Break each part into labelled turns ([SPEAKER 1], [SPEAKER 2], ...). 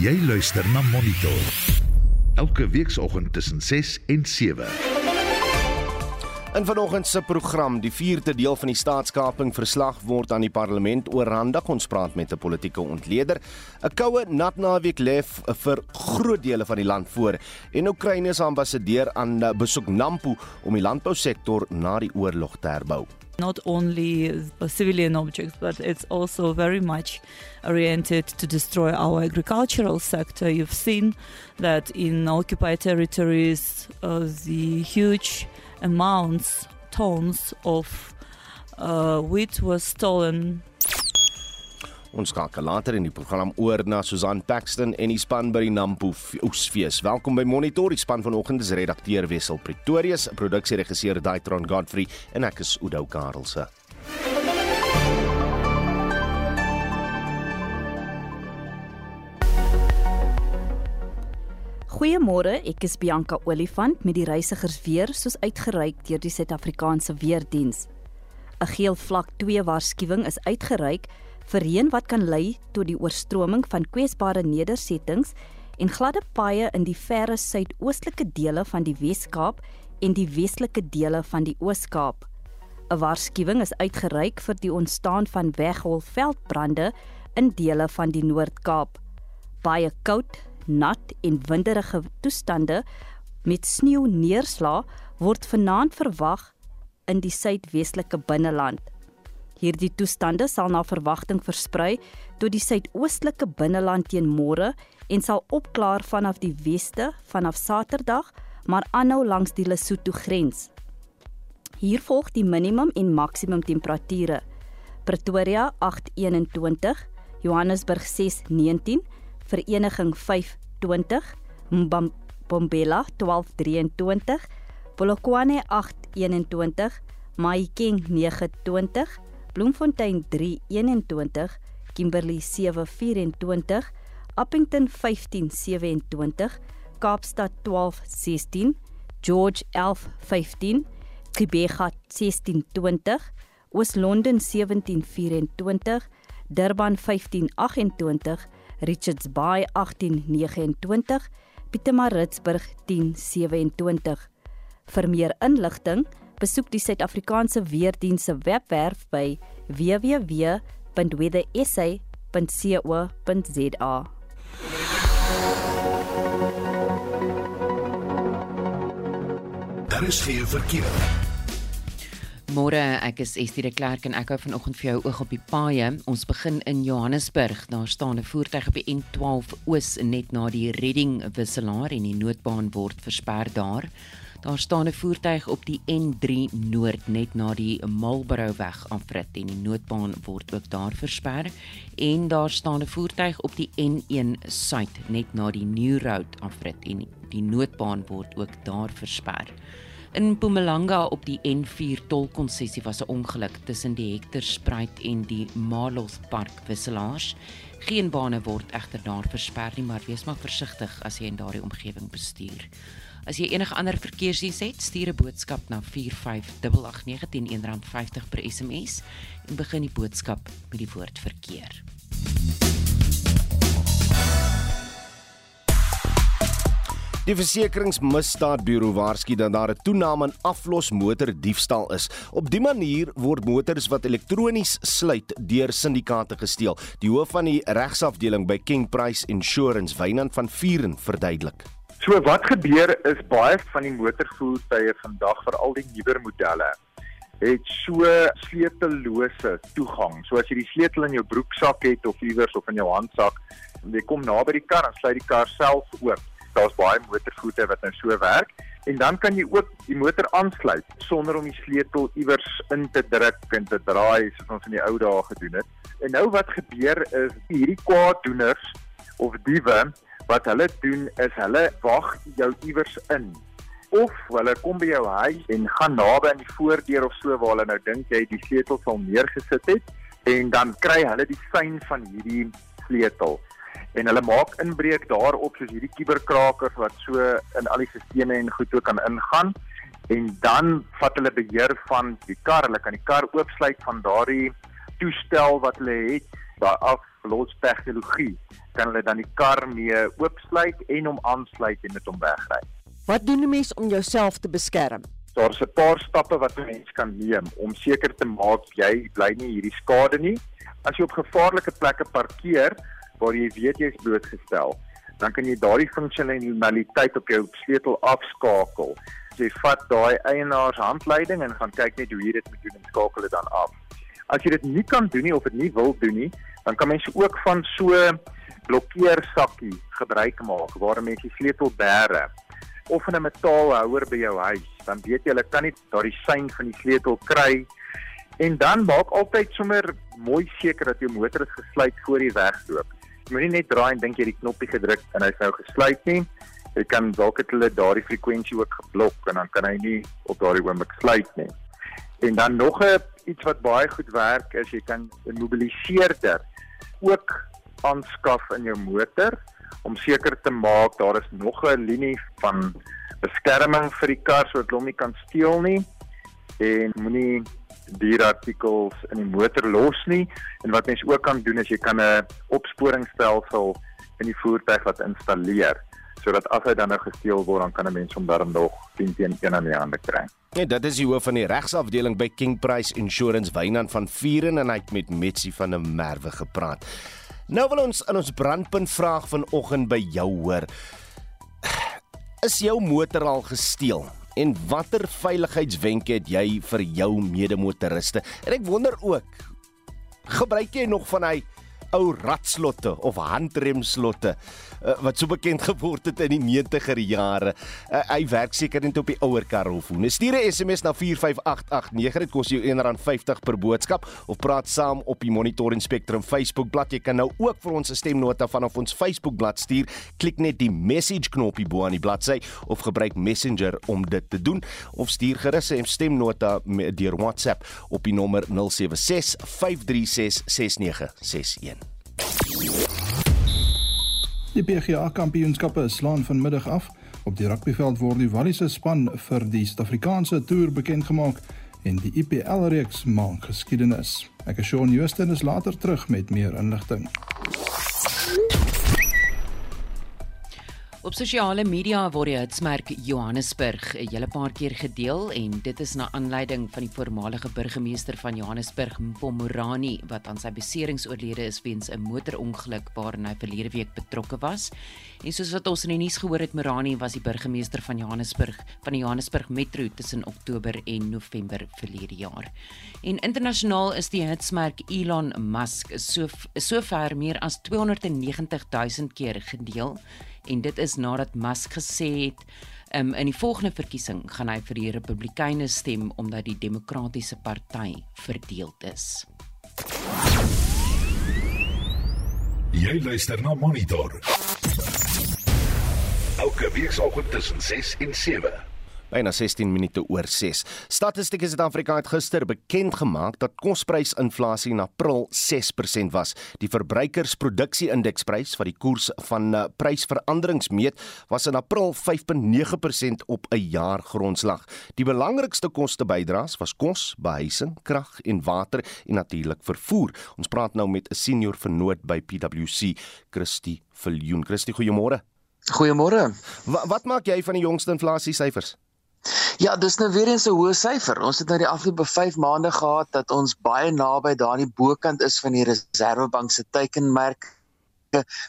[SPEAKER 1] Jy luister na Monitor. Elke weekoggend tussen 6 en 7.
[SPEAKER 2] In vanoggend se program, die vierde deel van die staatskaping verslag word aan die parlement oorhandig. Ons praat met 'n politieke ontleder. 'n Koue nat naweek lê vir groot dele van die land voor en Oekraïne se ambassadeur aan besoek Nampo om die landbousektor na die oorlog te herbou.
[SPEAKER 3] Not only civilian objects, but it's also very much oriented to destroy our agricultural sector. You've seen that in occupied territories, uh, the huge amounts, tons of uh, wheat was stolen.
[SPEAKER 2] Ons skakel later in die program oor na Susan Paxton en die span by die Nampo Oesfees. Welkom by Monitor. Die span vanoggend is redakteur Wessel Pretorius, produksieregisseur Daitron Godfrey en ek is Udo Karlse.
[SPEAKER 4] Goeiemôre, ek is Bianca Olifant met die reisigers weer soos uitgereik deur die Suid-Afrikaanse Weerdiens. 'n Geel vlak 2 waarskuwing is uitgereik vir reën wat kan lei tot die oorstroming van kwesbare nedersettings en gladde paaie in die verre suidoostelike dele van die Wes-Kaap en die westelike dele van die Oos-Kaap. 'n Waarskuwing is uitgereik vir die ontstaan van wegholveldbrande in dele van die Noord-Kaap. Baie koud nat en winderige toestande met sneeu neerslaa word vanaand verwag in die suidwestelike binneland. Hierdie toestande sal na verwagting versprei tot die suidoostelike binneland teen môre en sal opklaar vanaf die weste vanaf Saterdag, maar aanhou langs die Lesotho grens. Hier volg die minimum en maksimum temperature. Pretoria 8:21, Johannesburg 6:19 Vereniging 520, Mbombela 1223, Polokwane 821, Mahikeng 920, Bloemfontein 321, Kimberley 724, Appington 1527, Kaapstad 1216, George 1115, Kibega 1620, Oos-London 1724, Durban 1528 Richards Bay 1829, Pietermaritzburg 1027. Vir meer inligting, besoek die Suid-Afrikaanse Weerdienste se webwerf by www.weathersa.co.za.
[SPEAKER 1] Daar is geen verkeer.
[SPEAKER 5] Môre, ek is Estie de Klerk en ek hou vanoggend vir jou oog op die paaie. Ons begin in Johannesburg. Daar staan 'n voertuig op die N12 oos net na die Redding wisselaar en die noodbaan word versper daar. Daar staan 'n voertuig op die N3 noord net na die Marlborough weg afrit en die noodbaan word ook daar versper en daar staan 'n voertuig op die N1 suid net na die New Road afrit en die noodbaan word ook daar versper. In Mpumalanga op die N4 tolkonsessie was 'n ongeluk tussen die Hekterspruit en die Marloth Park wisselaars. Geen bane word egter daar versper nie, maar wees maar versigtig as jy in daardie omgewing bestuur. As jy enige ander verkeersdiens het, stuur 'n boodskap na 45889 R50 per SMS en begin die boodskap met die woord verkeer.
[SPEAKER 2] Die versekeringsmisdaadburo waarsku dat daar 'n toename in aflosmotordiefstal is. Op dië manier word motors wat elektronies sluit deur syndikaate gesteel. Die hoof van die regsafdeling by King Price Insurance, Wynand van Vuren, verduidelik.
[SPEAKER 6] So wat gebeur is baie van die motorvoertuie vandag vir al die nuwer modelle het so sleutellose toegang. So as jy die sleutel in jou broeksak het of iewers of in jou handsak, jy kom naby die kar en sluit die kar self oop daar's baie motorvoete wat nou so werk en dan kan jy ook die motor aansluit sonder om die sleutel iewers in te druk en te draai soos ons in die ou dae gedoen het. En nou wat gebeur is hierdie kwaaddoeners of diewe wat hulle doen is hulle wag jou iewers in. Of hulle kom by jou huis en gaan naby aan die voordeur of so waar hulle nou dink jy die sleutel sal neergesit het en dan kry hulle die sein van hierdie sleutel. En hulle maak inbreuk daarop soos hierdie kuberkrakers wat so in al die sisteme en goed ook kan ingaan. En dan vat hulle beheer van die kar. Hulle kan die kar oopsluit van daardie toestel wat hulle het. Daar af los tegnologie kan hulle dan die kar mee oopsluit en hom aansluit en met hom wegry.
[SPEAKER 7] Wat doen 'n mens om jouself te beskerm?
[SPEAKER 6] Daar's 'n paar stappe wat 'n mens kan neem om seker te maak jy bly nie hierdie skade nie. As jy op gevaarlike plekke parkeer waar jy weet jy is blootgestel, dan kan jy daardie funksionaliteit op jou sleutel afskakel. Jy vat daai eienaar se handleiding en gaan kyk net hoe jy dit moet doen en skakel dit dan af. As jy dit nie kan doen nie of dit nie wil doen nie, dan kan mens ook van so blokkeersakkie gebruik maak waar mense die sleutel bære of 'n metaalhouer by jou huis, dan weet jy hulle kan nie daardie sein van die sleutel kry en dan maak altyd sommer mooi seker dat jou motor is gesluit voor jy wegloop. Moenie net draai en dink jy die knoppie gedruk en hy's nou gesluit nie. Jy kan dalk het hulle daardie frekwensie ook geblok en dan kan hy nie op daardie oomblik sluit nie. En dan nog 'n iets wat baie goed werk is jy kan 'n mobiliseerder ook aanskaf in jou motor om seker te maak daar is nog 'n linie van beskerming vir die kar sodat hom nie kan steel nie en moenie dierartikels in die motor los nie en wat mens ook kan doen is jy kan 'n opsporingsstelsel in die voertuig wat installeer sodat as hy dan nou gesteel word dan kan 'n mens hom daarom nog 10 teen 1 aan die hande kry.
[SPEAKER 2] Ja, dit is die hoof van die regsafdeling by King Price Insurance Wynand van Vuren en hy het met Metsi van 'n Merwe gepraat. Nou wil ons in ons brandpunt vraag vanoggend by jou hoor. Is jou motor al gesteel? En watter veiligheidswenke het jy vir jou medemotoriste? En ek wonder ook, gebruik jy nog van hy ou ratslotte of handremslotte uh, wat so bekend geword het in die 90er jare. Uh, hy werk seker net op die ouer karhofoon. Stuur 'n SMS na 45889. Dit kos jou R1.50 per boodskap of praat saam op die Monitor en Spectrum Facebook bladsy. Jy kan nou ook vir ons 'n stemnota vanaf ons Facebook bladsy stuur. Klik net die message knoppie bo aan die bladsy of gebruik Messenger om dit te doen of stuur gerus 'n stemnota deur WhatsApp op die nommer 076 536 6961.
[SPEAKER 8] Die PGA Kampioenskappe slaan vanmiddag af. Op die rugbyveld word die Walliese span vir die Suid-Afrikaanse toer bekend gemaak en die IPL reeks maak geskiedenis. Ek is Shaun Justin is later terug met meer inligting.
[SPEAKER 5] Op sosiale media word die hitsmerk Johannesburg 'n hele paar keer gedeel en dit is na aanleiding van die voormalige burgemeester van Johannesburg, Mpomorani, wat aan sy beserings oorlede is weens 'n motorongeluk waarin hy verlede week betrokke was. En soos wat ons in die nuus gehoor het, Morani was die burgemeester van Johannesburg van die Johannesburg Metro tussen Oktober en November verlede jaar. En internasionaal is die hitsmerk Elon Musk so sover meer as 290 000 keer gedeel en dit is nadat Musk gesê het um, in die volgende verkiesing gaan hy vir die Republikeine stem omdat die Demokratiese Party verdeeld is.
[SPEAKER 1] Jy luister na Monitor. Elke week saam tussen 6 en 7
[SPEAKER 2] byna 16 minute oor 6. Statistiek Suid-Afrika het gister bekend gemaak dat kosprysinflasie in April 6% was. Die verbruikersproduksie-indeksprys wat die koers van uh, prysveranderings meet, was in April 5.9% op 'n jaar grondslag. Die belangrikste kostebydraes was kos, behuising, krag en water en natuurlik vervoer. Ons praat nou met 'n senior vernoot by PwC, Christie Viljoen. Christie, goeiemôre.
[SPEAKER 9] Goeiemôre.
[SPEAKER 2] Wat, wat maak jy van die jongste inflasie syfers?
[SPEAKER 9] Ja, dis nou weer eens 'n hoë syfer. Ons het nou die afgelope 5 maande gehad dat ons baie naby die bokant is van die Reserwebank se teikenmerk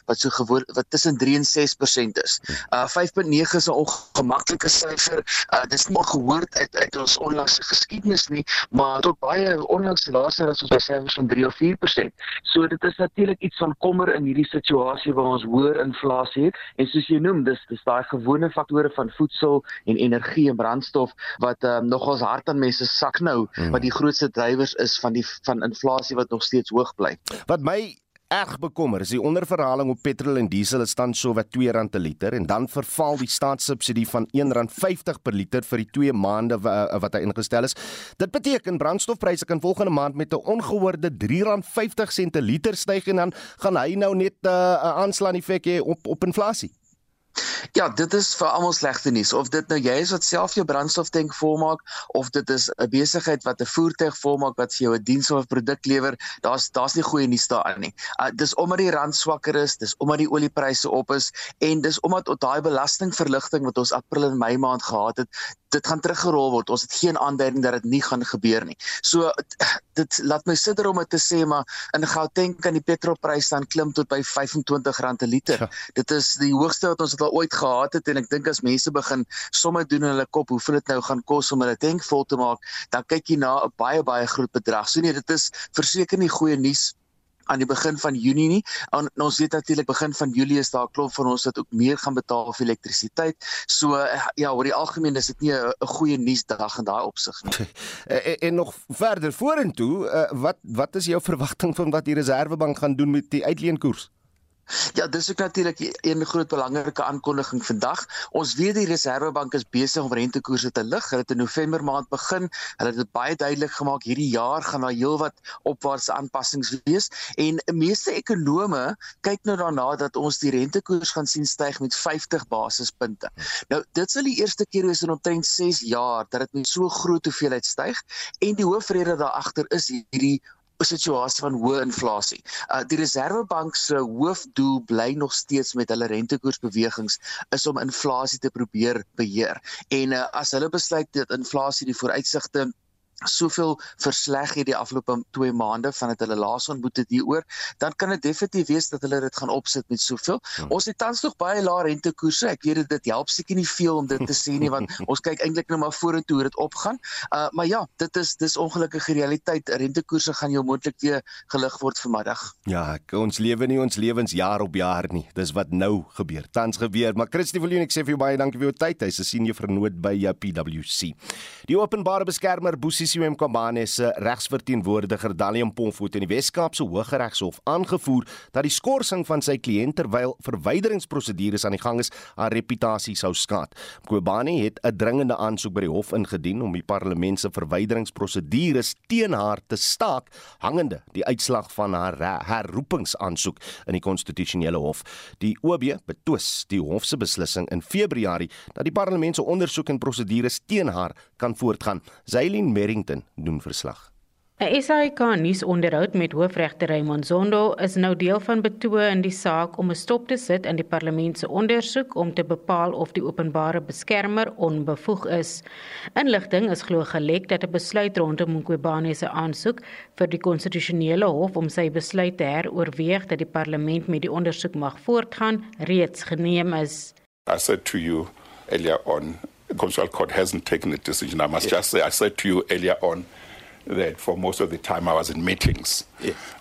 [SPEAKER 9] wat so gewoon wat tussen 3 en 6% is. Uh 5.9 is 'n ongemaklike syfer. Uh dis nie gehoor uit uit ons onlangse geskiedenis nie, maar tot baie onlangs laaste was ons by syfers van 3 of 4%. So dit is natuurlik iets van kommer in hierdie situasie waar ons hoër inflasie het en soos jy noem, dis dis daai gewone faktore van voedsel en energie en brandstof wat um, nog ons hart aan mense sak nou hmm. wat die grootste drywers is van die van inflasie wat nog steeds hoog bly.
[SPEAKER 2] Wat my erg bekommer is die onderverhaling op petrol en diesel is dan so wat R2 per liter en dan verval die staatssubsidie van R1.50 per liter vir die 2 maande wat hy ingestel is. Dit beteken brandstofpryse kan volgende maand met 'n ongehoorde R3.50 per liter styg en dan gaan hy nou net 'n uh, aanslaan effek hê op op inflasie.
[SPEAKER 9] Ja, dit is vir almal slegte nuus. Of dit nou jy is wat self jou brandstoftank volmaak of dit is 'n besigheid wat 'n voertuig volmaak wat vir jou 'n diens of 'n produk lewer, daar's daar's nie goeie nuus daarin nie. Uh, dis omdat die rand swakker is, dis omdat die oliepryse op is en dis omdat daai belastingverligting wat ons April en Mei maand gehad het, dit gaan teruggerol word. Ons het geen aanduiding dat dit nie gaan gebeur nie. So dit laat my sitter om te sê maar in Gauteng kan die petrolprys dan klim tot by R25 'n liter. Ja. Dit is die hoogste wat ons al ooit gehad het en ek dink as mense begin somme doen in hulle kop hoeveel dit nou gaan kos om hulle tank vol te maak, dan kyk jy na 'n baie baie groot bedrag. So nee, dit is verseker nie goeie nuus aan die begin van Junie nie. En ons weet natuurlik begin van Julie is daar 'n klomp van ons wat ook meer gaan betaal vir elektrisiteit. So eh, ja, oor die algemeen is dit nie 'n goeie nuusdag in daai opsig nie.
[SPEAKER 2] en, en nog verder vorentoe, uh, wat wat is jou verwagting van wat die Reserwebank gaan doen met die uitleenkoers?
[SPEAKER 9] Ja, dis ook natuurlik 'n groot belangrike aankondiging vandag. Ons weet die Reserwebank is besig om rentekoerse te lig. Hulle het in November maand begin. Hulle het dit baie duidelik gemaak hierdie jaar gaan daar heelwat opwaartse aanpassings wees en meeste ekonome kyk nou daarna dat ons die rentekoers gaan sien styg met 50 basispunte. Nou, dit sal die eerste keer wees in omtrent 6 jaar dat dit met so groot hoeveelheid styg en die hoofrede daar agter is hierdie 'n situasie van hoë inflasie. Uh die Reserwebank se hoofdoel bly nog steeds met hulle rentekoersbewegings is om inflasie te probeer beheer. En uh, as hulle besluit dat inflasie die vooruitsigte soveel versleg hierdie afgelope 2 maande vandat hulle laas ontmoet het hieroor, dan kan dit definitief wees dat hulle dit gaan opsit met soveel. Hmm. Ons het tans nog baie lae rentekoerse. Ek weet dit help seker nie veel om dit te sê nie want ons kyk eintlik net maar vorentoe hoe dit opgaan. Uh maar ja, dit is dis ongelukkige realiteit. Rentekoerse gaan jou moontlik weer gelig word vanmiddag.
[SPEAKER 2] Ja, ek, ons lewe nie ons lewens jaar op jaar nie. Dis wat nou gebeur. Tans gebeur. Maar Christie Viljoen, ek sê vir jou baie dankie vir jou tyd. Hy's 'n senior vernoot by PwC. Die openbare beskermer Boesie Isiwe Mkabane se regsverteenwoordiger Dalium Pomfoot in die Wes-Kaapse Hooggeregshof aangevoer dat die skorsing van sy kliënt terwyl verwyderingsprosedures aan die gang is, haar reputasie sou skaad. Mkabane het 'n dringende aansoek by die hof ingedien om die parlement se verwyderingsprosedures teen haar te staak, hangende die uitslag van haar herroepingsaansoek in die konstitusionele hof. Die OB betwis die hof se beslissing in Februarie dat die parlement se ondersoek en prosedures teen haar kan voortgaan. Zailin Mering Washington doen verslag.
[SPEAKER 10] 'n SAK nuusonderhoud met hoofregter Raymond Zondo is nou deel van betoë in die saak om 'n stop te sit aan die parlement se ondersoek om te bepaal of die openbare beskermer onbevoeg is. Inligting is glo gelek dat 'n besluit rondom Mqobane se aansoek vir die konstitusionele hof om sy besluit te heroorweeg dat die parlement met die ondersoek mag voortgaan reeds geneem is.
[SPEAKER 11] I said to you earlier on the Constitutional Court hasn't taken a decision. I must just say, I said to you earlier on that for most of the time I was in meetings.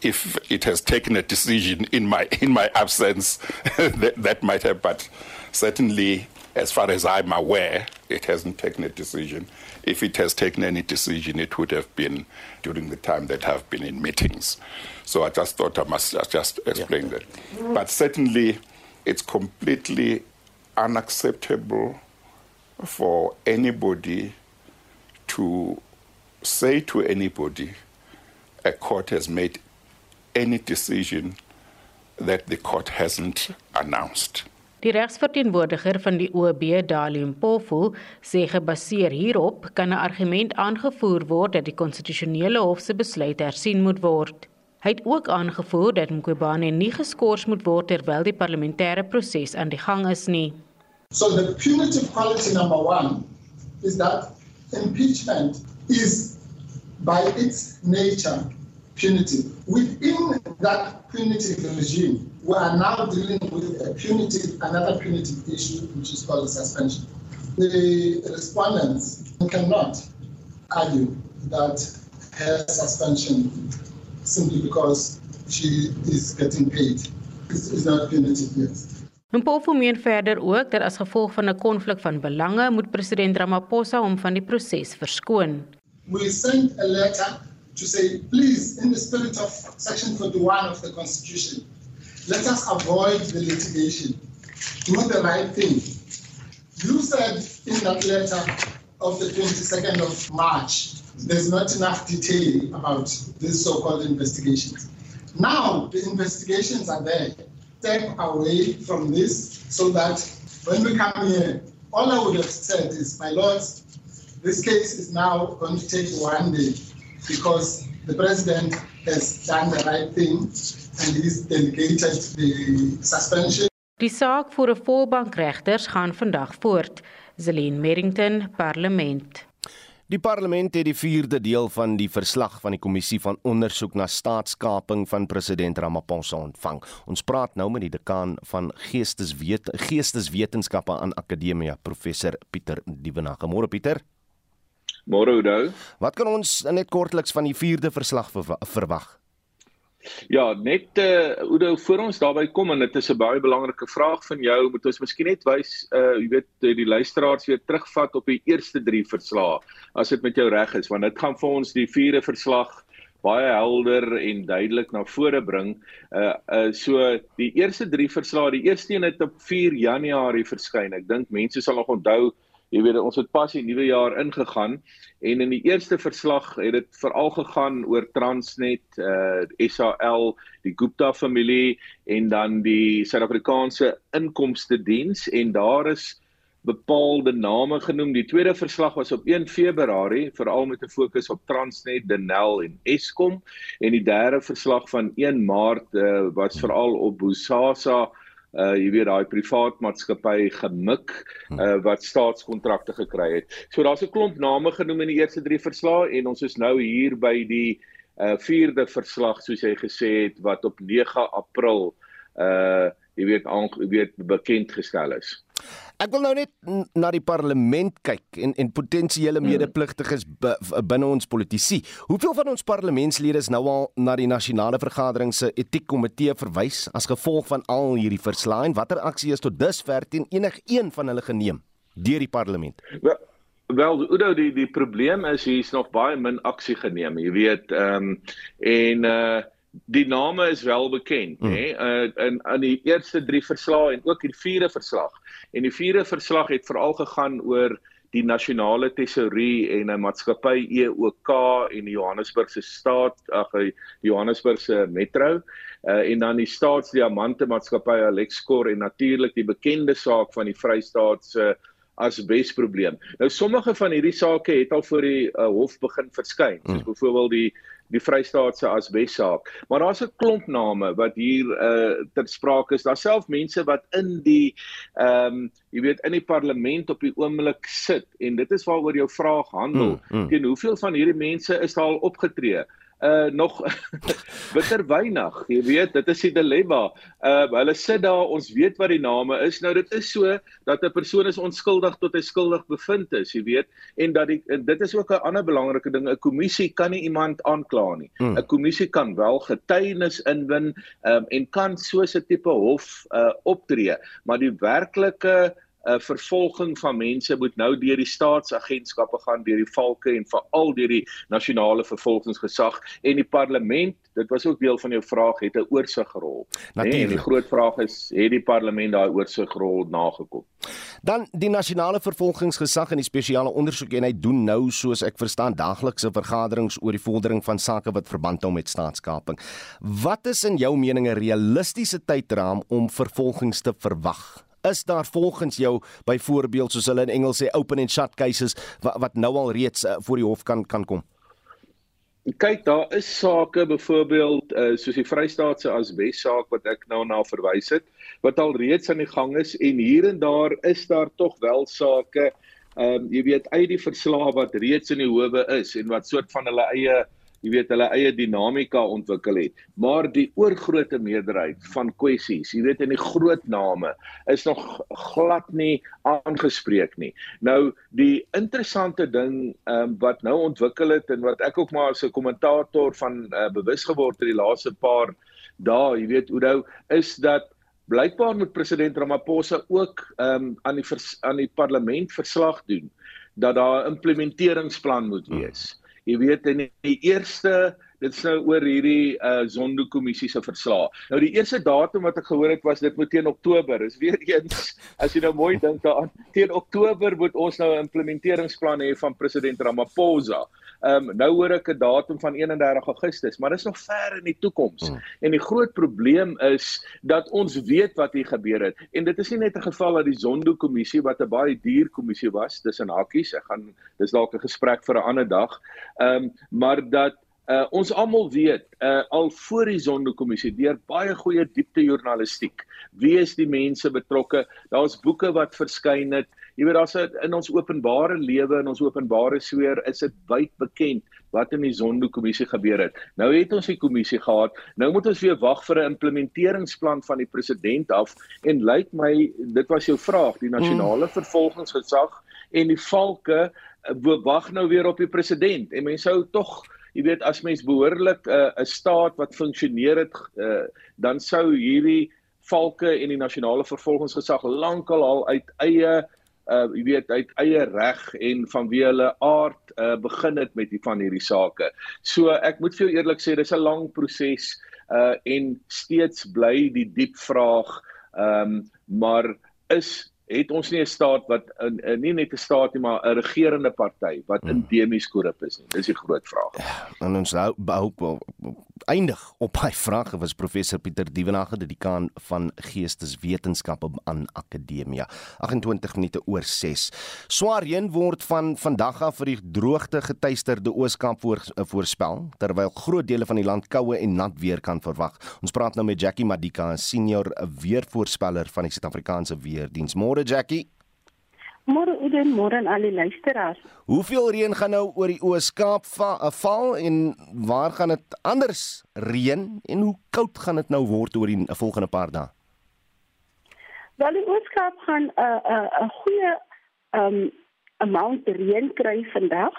[SPEAKER 11] If it has taken a decision in my in my absence, that, that might have, but certainly, as far as I'm aware, it hasn't taken a decision. If it has taken any decision, it would have been during the time that I've been in meetings. So I just thought I must just explain yeah. that. But certainly, it's completely unacceptable for anybody to say to anybody a court has made any decision that the court hasn't announced.
[SPEAKER 10] Die regsverteenwoordiger van die OB, Dalium Pofu, sê gebaseer hierop kan 'n argument aangevoer word dat die konstitusionele hof se besluit hersien moet word. Hy het ook aangevoer dat Mqobane nie geskort moet word terwyl die parlementêre proses aan die gang is nie.
[SPEAKER 12] So the punitive quality number one is that impeachment is by its nature punitive. Within that punitive regime, we are now dealing with a punitive, another punitive issue, which is called suspension. The respondents cannot argue that her suspension simply because she is getting paid is not punitive, yes.
[SPEAKER 10] Mpofu meen verder ook dat as gevolg van 'n konflik van belange moet president Ramaphosa hom van die proses verskoon.
[SPEAKER 12] We sent a letter to say please in the spirit of section 41 of the constitution let us avoid the litigation do the right thing. You said in that letter of the 22nd of March there's not enough detail about these so-called investigations. Now the investigations are there step away from this so that when we come here, all I would have said is, my lords, this case is now going to take one day because the president has done the right thing and he's delegated the suspension.
[SPEAKER 10] Die saak voor 'n volbankregters gaan vandag voort. Zelene Merrington, Parlement.
[SPEAKER 2] Die parlement het die 4de deel van die verslag van die kommissie van ondersoek na staatskaping van president Ramaphosa ontvang. Ons praat nou met die dekaan van geesteswet geesteswetenskappe aan Akademia, professor Pieter Dievenage. Môre Pieter.
[SPEAKER 13] Môre Oudo.
[SPEAKER 2] Wat kan ons net kortliks van die 4de verslag verwag?
[SPEAKER 13] Ja, net uh Oudo voor ons daarby kom en dit is 'n baie belangrike vraag van jou, moet ons miskien net wys uh jy weet die luisteraars weer terugvat op die eerste 3 verslae as dit met jou reg is, want dit gaan vir ons die vierde verslag baie helder en duidelik na vore bring. Uh uh so die eerste 3 verslae, die eerste een het op 4 Januarie verskyn. Ek dink mense sal nog onthou Jy weet ons het pas die nuwe jaar ingegaan en in die eerste verslag het dit veral gegaan oor Transnet, uh SAL, die Gupta familie en dan die Suid-Afrikaanse Inkomste Diens en daar is bepaalde name genoem. Die tweede verslag was op 1 Februarie, veral met 'n fokus op Transnet, Denel en Eskom en die derde verslag van 1 Maart uh, was veral op Bosasa uh jy weet daai privaat maatskappy gemik uh wat staatskontrakte gekry het. So daar's 'n klomp name genoem in die eerste 3 verslae en ons is nou hier by die uh vierde verslag soos jy gesê het wat op 9 April uh jy weet aan jy weet bekend gestel is.
[SPEAKER 2] Ek wil nou net na die parlement kyk en en potensiële hmm. medepligtiges binne ons politici. Hoeveel van ons parlementslede is nou al na die nasionale vergadering se etiekkomitee verwys as gevolg van al hierdie verslae en watter aksie is tot dusver teen enigeen van hulle geneem deur die parlement?
[SPEAKER 13] Wel, wel Udo, die die probleem is hier's nog baie min aksie geneem. Jy weet, ehm um, en uh die name is wel bekend hmm. nê uh, in in die eerste 3 verslae en ook die vierde verslag en die vierde verslag het veral gegaan oor die nasionale tesourie en 'n maatskappy EOK en die Johannesburgse staat ag die Johannesburgse metro uh, en dan die staatsdiamante maatskappy Alexkor en natuurlik die bekende saak van die Vrystaat se asbesprobleem. Nou sommige van hierdie sake het al voor die uh, hof begin verskyn, soos hmm. byvoorbeeld die die Vrystaatse asbessaak. Maar daar's 'n klomp name wat hier uh ter sprake is. Daar's self mense wat in die ehm um, jy weet in die parlement op die oomblik sit en dit is waaroor jou vraag handel. Mm, mm. Teen hoeveel van hierdie mense is daar al opgetree? Uh nog bitter weinig. Jy weet, dit is die dilemma. Uh hulle sit daar, ons weet wat die name is. Nou dit is so dat 'n persoon is onskuldig tot hy skuldig bevind is, jy weet, en dat die en dit is ook 'n ander belangrike ding. 'n Kommissie kan nie iemand aankla nie. Hmm. 'n Kommissie kan wel getuienis inwin um, en kan so 'n tipe hof uh optree, maar die werklike uh, vervolging van mense moet nou deur die staatsagentskappe gaan, deur die valke en veral deur die nasionale vervolgingsgesag en die parlement. Dit was ook deel van jou vraag het 'n oorsigrol. Nee, die groot vraag is het die parlement daai oorsigrol nagekom?
[SPEAKER 2] Dan die nasionale vervolgingsgesag en die spesiale ondersoekeenheid doen nou soos ek verstaan daaglikse vergaderings oor die vordering van sake wat verband hou met staatskaping. Wat is in jou mening 'n realistiese tydraam om vervolgings te verwag? Is daar volgens jou byvoorbeeld soos hulle in Engels sê open and shut cases wat, wat nou al reeds uh, voor die hof kan kan kom?
[SPEAKER 13] Kyk, daar is sake byvoorbeeld uh, soos die Vrystaatse asbes saak wat ek nou na verwys het wat al reeds aan die gang is en hier en daar is daar tog wel sake ehm um, jy weet uit die verslae wat reeds in die howe is en wat soort van hulle eie jy weet hulle eie dinamika ontwikkel het maar die oorgrootste meerderheid van kwessies jy weet in die groot name is nog glad nie aangespreek nie nou die interessante ding um, wat nou ontwikkel het en wat ek ook maar as 'n kommentator van uh, bewus geword het die laaste paar dae jy weet Oudo is dat blykbaar moet president Ramaphosa ook um, aan die vers, aan die parlement verslag doen dat daar 'n implementeringsplan moet wees. Jy weet in die eerste dit is nou oor hierdie uh Zondo kommissie se verslae. Nou die eerste datum wat ek gehoor het was dit moet teen Oktober. Is weer eens as jy nou mooi dink daaraan teen Oktober moet ons nou 'n implementeringsplan hê van president Ramaphosa. Ehm um, nou hoor ek 'n datum van 31 Augustus, maar dis nog ver in die toekoms. Mm. En die groot probleem is dat ons weet wat hier gebeur het. En dit is nie net 'n geval dat die Zondo-kommissie wat 'n baie duur kommissie was, tussen hakies, ek gaan dis dalk 'n gesprek vir 'n ander dag. Ehm um, maar dat Uh, ons almal weet uh, al voor die Zondo-kommissie deur baie goeie diepte journalistiek wie is die mense betrokke daar's boeke wat verskyn het jy weet daar's in ons openbare lewe en ons openbare sfeer is dit wyd bekend wat in die Zondo-kommissie gebeur het. Nou het ons die kommissie gehad. Nou moet ons weer wag vir 'n implementeringsplan van die president af. En lyk my dit was jou vraag die nasionale mm. vervolgingsgesag en die valke uh, wag nou weer op die president. En mense sou tog jy weet as mens behoorlik 'n uh, 'n staat wat funksioneer het uh, dan sou hierdie valke en die nasionale vervolgingsgesag lankal al uit eie uh jy weet uit eie reg en vanweë hulle aard uh begin het met die van hierdie sake. So ek moet vir jou eerlik sê dis 'n lang proses uh en steeds bly die diep vraag ehm um, maar is het ons nie 'n staat wat in, in nie net 'n staat nie, maar 'n regerende party wat hmm. endemies korrup is nie. Dis die groot vraag.
[SPEAKER 2] En ons hou bou eindig op hy vraag was professor Pieter Dievenage die dekaan van geesteswetenskappe aan Akademia. 28 minute oor 6 swaar reën word van vandag af vir die droogte getuisterde Ooskaap voor, voorspel terwyl groot dele van die land koue en nat weer kan verwag. Ons praat nou met Jackie Madika senior weervoorspeller van die Suid-Afrikaanse weerdiens môre Jackie
[SPEAKER 14] Môre Uden, môre aan al die luisteraars.
[SPEAKER 2] Hoeveel reën gaan nou oor die Oos-Kaap va eh, val en waar gaan dit anders reën en hoe koud gaan dit nou word oor die volgende paar dae?
[SPEAKER 14] Wel die Oos-Kaap gaan 'n uh, 'n uh, 'n goeie um amount reën kry vandag.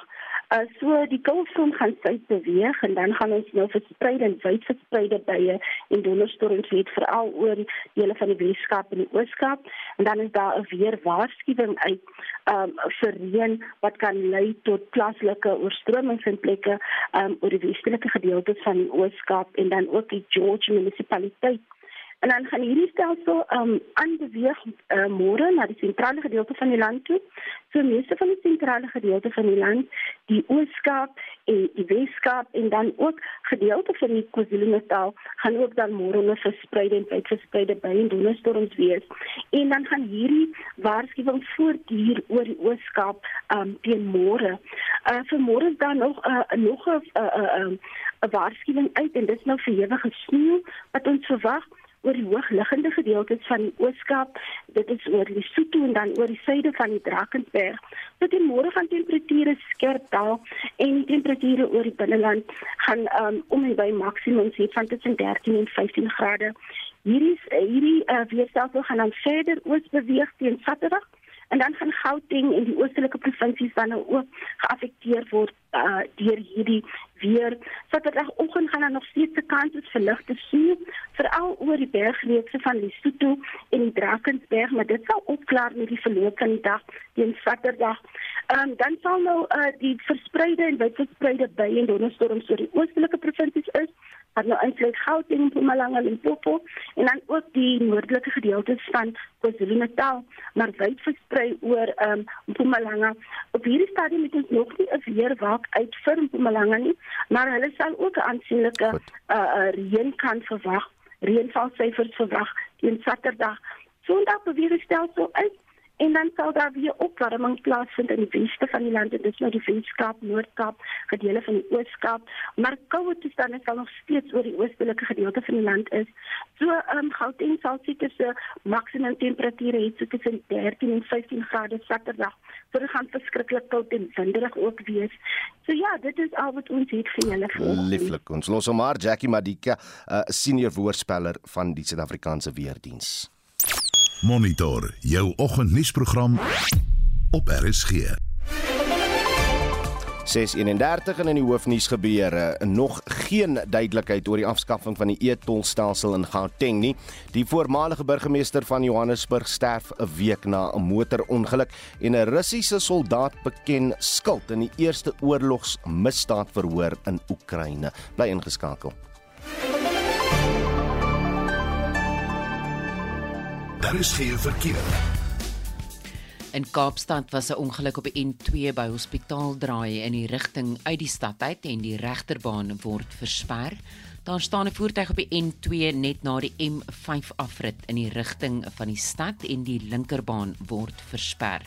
[SPEAKER 14] Uh, so die koufront gaan suid beweeg en dan gaan ons nou verspreide en wyd verspreide bye en donderstorms hê veral oor dele van die Weskaap en die Ooskaap. En dan is daar 'n weer waarskuwing uit um, vir reën wat kan lei tot plaaslike oorstromings in plekke um, oor die westelike gedeeltes van die Ooskaap en dan ook die George munisipaliteit En dan gaan hierdie stelsel um aanbeweeg uh, môre na die sentrale gedeelte van die land toe. So meeste van die sentrale gedeelte van die land, die Ooskaap en die Weskaap en dan ook gedeelte van die KwaZulu-Natal gaan ook dan môre nog verspreide en wyd verspreide by en donderstorms wees. En dan gaan hierdie waarskuwing voortduur oor die Ooskaap um teen môre. Uh vir môre is daar nog 'n uh, nog 'n 'n uh, uh, uh, waarskuwing uit en dit is nou vir ewige sneeu wat ons verwag oor die hoogliggende gedeeltes van die Ooskaap. Dit is oor die Lesotho en dan oor die suide van die Drakensberg. Tot die môre gaan temperature skerp daal en temperature oor die binneland gaan um, om en by maksimums hê van tussen 13 en 15 grade. Hierdie hierdie uh, weerstelsel gaan dan verder oos beweeg teen Saterdag en dan gaan Gauteng en die oostelike provinsies dan nou ook geaffekteer word uh, deur hierdie weer. Saterdagoggend gaan daar nog steeds 'n kans is vir ligte sneeu, veral oor die bergreekse van Lesotho en die Drakensberg, maar dit sal opklaar met die verloop van die dag teen Saterdag. Ehm um, dan sal nou uh, die verspreide en wyd verspreide bye en donderstorms oor die oostelike provinsies is wat nou eintlik Gauteng, Mpumalanga en Limpopo en dan ook die noordelike gedeeltes van KwaZulu-Natal, maar wyd versprei oor ehm um, Mpumalanga. Op hierdie stadium het ons nog nie 'n weerwak uit vir Mpumalanga nie, maar hulle sal ook 'n aansienlike uh, uh, reën kan verwag. Reënvalsyfers verwag teen Saterdag. Sondag beweeg die stelsel uit en dan sal daar weer opwarming plaasvind in die weste van die land dis nou die Weskaap, Noord-Kaap, gedele van die Oos-Kaap, maar koue toestande sal nog steeds oor die oostelike gedeelte van die land is. So ehm um, Gauteng sal seker se maksimum temperature hê so tussen 13 en 15 grade Saterdag. So dit gaan verskriklik koud en winderig ook wees. So ja, dit is al wat ons het vir julle vir.
[SPEAKER 2] Lieflik. Ons los hom maar Jackie Madika, 'n uh, eh, senior voorspeller van die Suid-Afrikaanse weerdiens.
[SPEAKER 1] Monitor jou oggendnuusprogram op RSG.
[SPEAKER 2] 631 en in die hoofnuus gebeure nog geen duidelikheid oor die afskaffing van die e-tolstelsel in Gauteng nie. Die voormalige burgemeester van Johannesburg sterf 'n week na 'n motorongeluk en 'n Russiese soldaat beken skuld in die eerste oorlogsmisdaadverhoor in Oekraïne. Bly ingeskakel.
[SPEAKER 1] Daar is geen verkeer.
[SPEAKER 5] In Kaapstad was 'n ongeluk op die N2 by Hospitaaldraai in die rigting uit die stad uit en die regterbaan word versper. Daar staan 'n voertuig op die N2 net na die M5 afrit in die rigting van die stad en die linkerbaan word versper.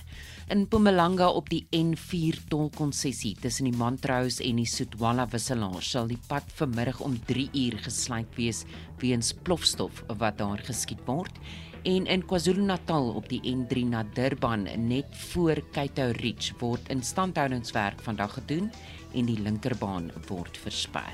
[SPEAKER 5] In Mpumalanga op die N4 tolkonssessie tussen die Montrose en die Sotwala wisselaar sal die pad vanmiddag om 3 uur gesluit wees weens plofstof wat daar geskiet word en in KwaZulu-Natal op die N3 na Durban net voor Cato Ridge word instandhoudingswerk vandag gedoen en die linkerbaan word versper.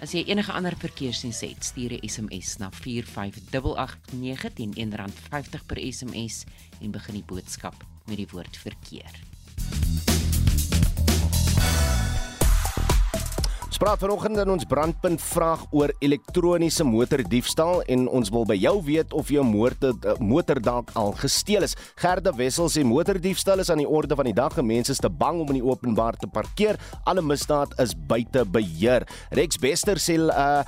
[SPEAKER 5] As jy enige ander verkeersnuus het, stuur 'n SMS na 45889 teen R1.50 per SMS en begin die boodskap met die woord verkeer.
[SPEAKER 2] Spraak vanoggend in ons brandpunt vraag oor elektroniese motordiefstal en ons wil by jou weet of jou motor motor dalk al gesteel is. Gerda Wessel sê motordiefstal is aan die orde van die dag. Mense is te bang om in die openbaar te parkeer. Alle misdaad is buite beheer. Rex Bester sê Uh,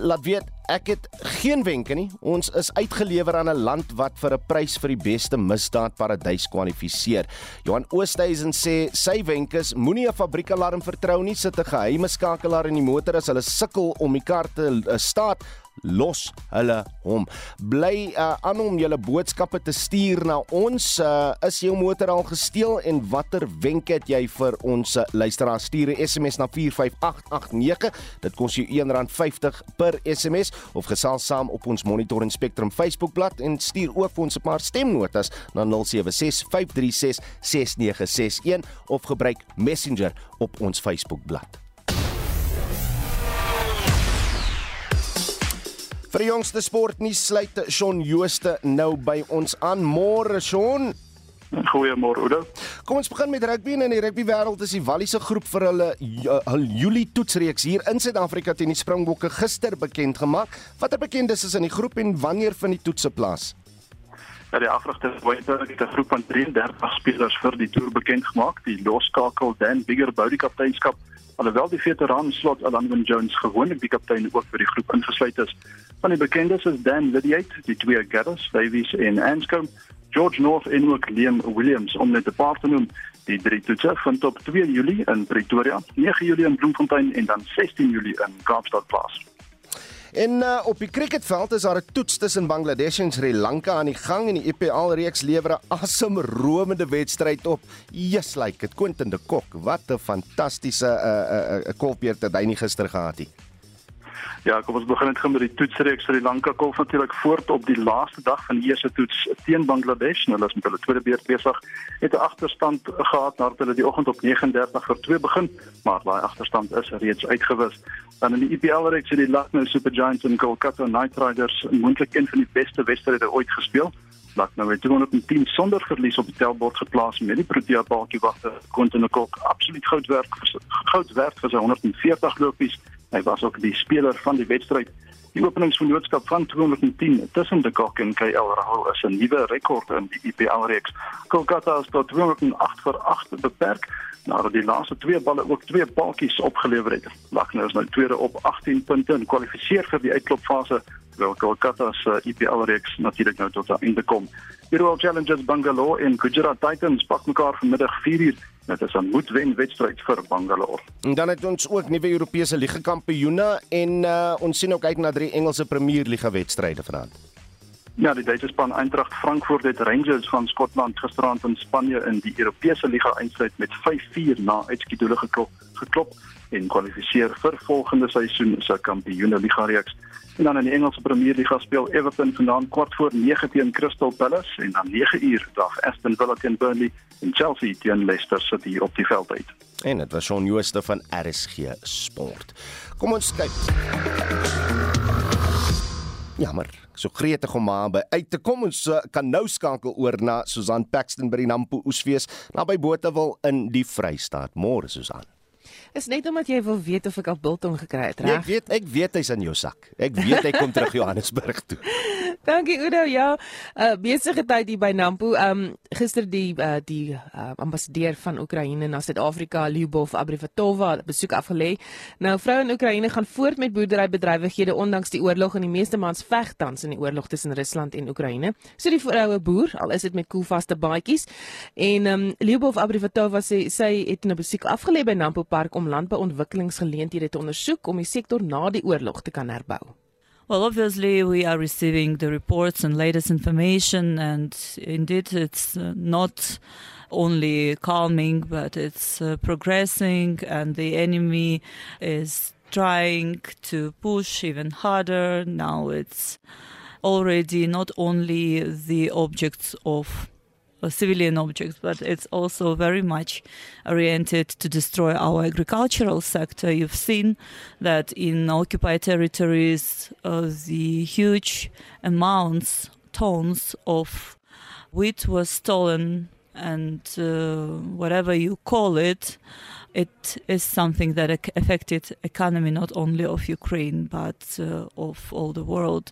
[SPEAKER 2] laat weet ek het geen wenke nie. Ons is uitgelewer aan 'n land wat vir 'n prys vir die beste misdaad paradys kwalifiseer. Johan Oosthuizen sê sy wenke is moenie 'n fabriekalarm vertrou nie, sit 'n geheime skakelaar in die motor as hulle sukkel om die kar te uh, staat los hulle hom. Bly uh, aan om julle boodskappe te stuur na ons. Uh, is jou motor al gesteel en watter wenke het jy vir ons uh, luisteraars? Stuur 'n SMS na 45889. Dit kos jou R1.50 per SMS of gesels saam op ons Monitor en Spectrum Facebookblad en stuur ook vir ons 'n paar stemnotas na 0765366961 of gebruik Messenger op ons Facebookblad. Vir die jongste sportnuus sluit Shaun Jooste nou by ons aan. Môre Shaun.
[SPEAKER 15] Goeiemôre Oudo.
[SPEAKER 2] Kom ons begin met rugby en in die rugby wêreld is die Walliese groep vir hulle hul Julie toetsreeks hier in Suid-Afrika teen die Springbokke gister bekend gemaak. Watter bekendes is in die groep en wanneer vind die toetse plaas?
[SPEAKER 15] Ja, die afrigter Wynberg het 'n groep van 33 spelers vir die toer bekend gemaak. Die loskakel Dan Bigger bou die kapteinskap alhoewel die veteran slot Alan Jones gewoonlik die kaptein ook vir die groep ingesluit is. Van die bekendes is Dan Lydiate, die twee Gareth Davies en Anscombe, George North en ook Liam Williams om net 'n paar te noem. Die drie toetse vind op 2 Julie in Pretoria, 9 Julie in Bloemfontein en dan 16 Julie in Kaapstad plaas.
[SPEAKER 2] En uh, op die cricketveld is daar 'n toets tussen Bangladesh en Sri Lanka aan die gang en die IPL reeks lewer 'n asemromende wedstryd op. Jesus, like dit Quentin de Kock, wat 'n fantastiese 'n uh, 'n uh, uh, kolpeer het hy gister gehad het.
[SPEAKER 15] Ja, kom ons begin net gou met die toetsreeks vir die Lanka Golf natuurlik voort op die laaste dag van die eerste toets teen Bangladesh. Nou hulle is met hulle tweede beurt besig. Het 'n agterstand gehad nadat hulle die oggend op 39 vir 2 begin, maar daai agterstand is reeds uitgewis. Dan in die IPL reeks het die Lucknow Super Giants en Kolkata Knight Riders moontlik een van die beste wedstryde ooit gespeel. Lucknow het 210 sonder verlies op die tellbord geplaas met die Protea Balkie wagter Quentin Cook absoluut goud werk goud werk vir sy 140 lopies Hy was ook die speler van die wedstryd. Die openingsvennootskap van 210 tussen De Kock en KL Rahul is 'n nuwe rekord in die IPL reeks. Kolkata is tot 208 vir 8 beperk nadat die laaste twee balle ook twee balkies opgelewer het. Lucknow is nou tweede op 18 punte en kwalifiseer vir die uitklopfase terwyl Kolkata se IPL reeks natuurlik nou tot 'n einde kom. Die Royal Challengers Bangalore en Gujarat Titans pak mekaar vanmiddag 4uur Dit is 'n moedwen wedstryd vir Bangalore.
[SPEAKER 2] En dan het ons ook nuwe Europese liga kampioene en uh, ons sien ook uit na drie Engelse Premier Liga wedstryde vanaand.
[SPEAKER 15] Ja, die Duitse span Eintracht Frankfurt het Rangers van Skotland gisterand in Spanje in die Europese liga eindstryd met 5-4 na uitskeidule geklop, geklop en kwalifiseer vir volgende seisoen se kampioene liga reeks. En dan in die Engelse Premier Liga speel Everton vanaand kwart voor 9 teen Crystal Palace en dan 9 uur dag Aston Villa teen Burnley en Chelsea teen Leicester City op die veld uit.
[SPEAKER 2] En dit was Shaun Jooste van RSG Sport. Kom ons kyk. Ja, maar so gretig om maar by uit te kom ons uh, kan nou skakel oor na Susan Paxton by die Nampo Oesfees naby Botawil in die Vrystaat. Môre Susan.
[SPEAKER 16] Is net omdat jy wil weet of ek al biltong gekry het,
[SPEAKER 2] Nee,
[SPEAKER 16] reg?
[SPEAKER 2] ek weet ek weet hy's in jou sak. Ek weet hy kom terug Johannesburg toe.
[SPEAKER 16] Dankie Udo. Ja, uh, besige tyd hier by Nampo. Um, gister die uh, die uh, ambassadeur van Oekraïne na Suid-Afrika, Lyubov Abrivatova, besoek afgelê. Nou vroue in Oekraïne gaan voort met boerderybedrywighede ondanks die oorlog en die meeste mans veg tans in die oorlog tussen Rusland en Oekraïne. So die vroue boer, al is dit met koelvaste baadjies. En um, Lyubov Abrivatova sê sy het 'n besoek afgelê by Nampo Park om landbouontwikkelingsgeleenthede te ondersoek om die sektor na die oorlog te kan herbou.
[SPEAKER 3] Well, obviously, we are receiving the reports and latest information, and indeed, it's uh, not only calming, but it's uh, progressing, and the enemy is trying to push even harder. Now it's already not only the objects of uh, civilian objects, but it's also very much oriented to destroy our agricultural sector. You've seen that in occupied territories, uh, the huge amounts, tons of wheat was stolen, and uh, whatever you call it, it is something that affected economy not only of Ukraine but uh, of all the world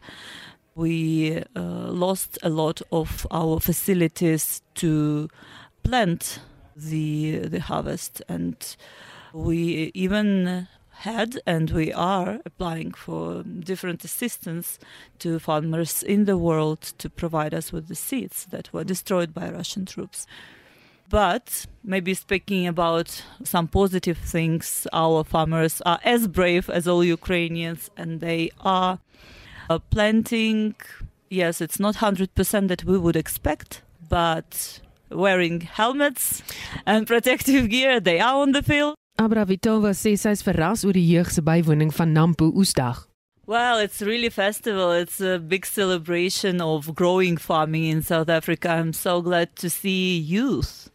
[SPEAKER 3] we uh, lost a lot of our facilities to plant the the harvest and we even had and we are applying for different assistance to farmers in the world to provide us with the seeds that were destroyed by Russian troops. But maybe speaking about some positive things, our farmers are as brave as all Ukrainians and they are uh, planting. Yes, it's not 100% that we would expect, but wearing helmets and protective gear, they are on the field.
[SPEAKER 16] Abravitova sê sy is verras oor die jeug se bywoning van Nampo Oesdag.
[SPEAKER 3] Well, it's really festival. It's a big celebration of growing farming in South Africa. I'm so glad to see youth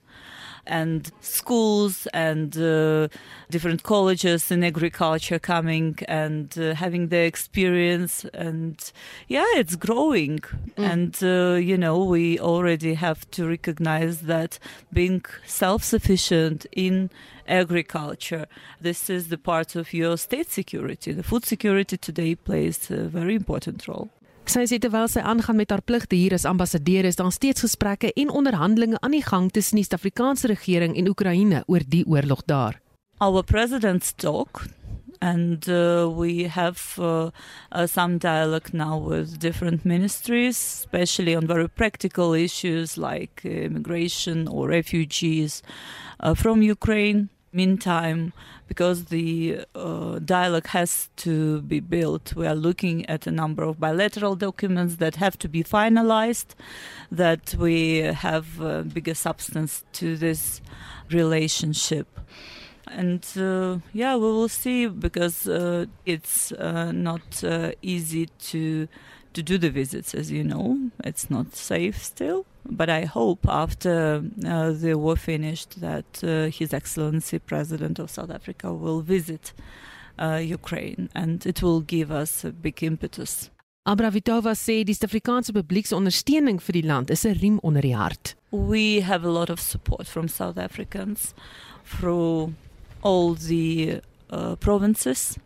[SPEAKER 3] and schools and uh, different colleges in agriculture coming and uh, having the experience and yeah it's growing. And uh, you know we already have to recognize that being self-sufficient in agriculture this is the part of your state security. The food security today plays a very important role
[SPEAKER 16] Sy sê terwyl sy aangaan met haar pligte hier as ambassadeur is daar steeds gesprekke en onderhandelinge aan die gang tussen die Suid-Afrikaanse regering en Oekraïne oor die oorlog daar.
[SPEAKER 3] our presidents talk and uh, we have uh, uh, some dialogue now with different ministries especially on very practical issues like uh, immigration or refugees uh, from ukraine meantime because the uh, dialogue has to be built we are looking at a number of bilateral documents that have to be finalized that we have bigger substance to this relationship. And uh, yeah we will see because uh, it's uh, not uh, easy to to do the visits as you know. It's not safe still. But i hope after uh, the war finished that uh, his excellency president of south africa will visit uh, ukraine and it will give us a big impetus.
[SPEAKER 16] Abravitova sê die Suid-Afrikaanse publiek se ondersteuning vir die land is 'n riem onder die hart.
[SPEAKER 3] we have a lot of support from South Africans through all the uh, provinces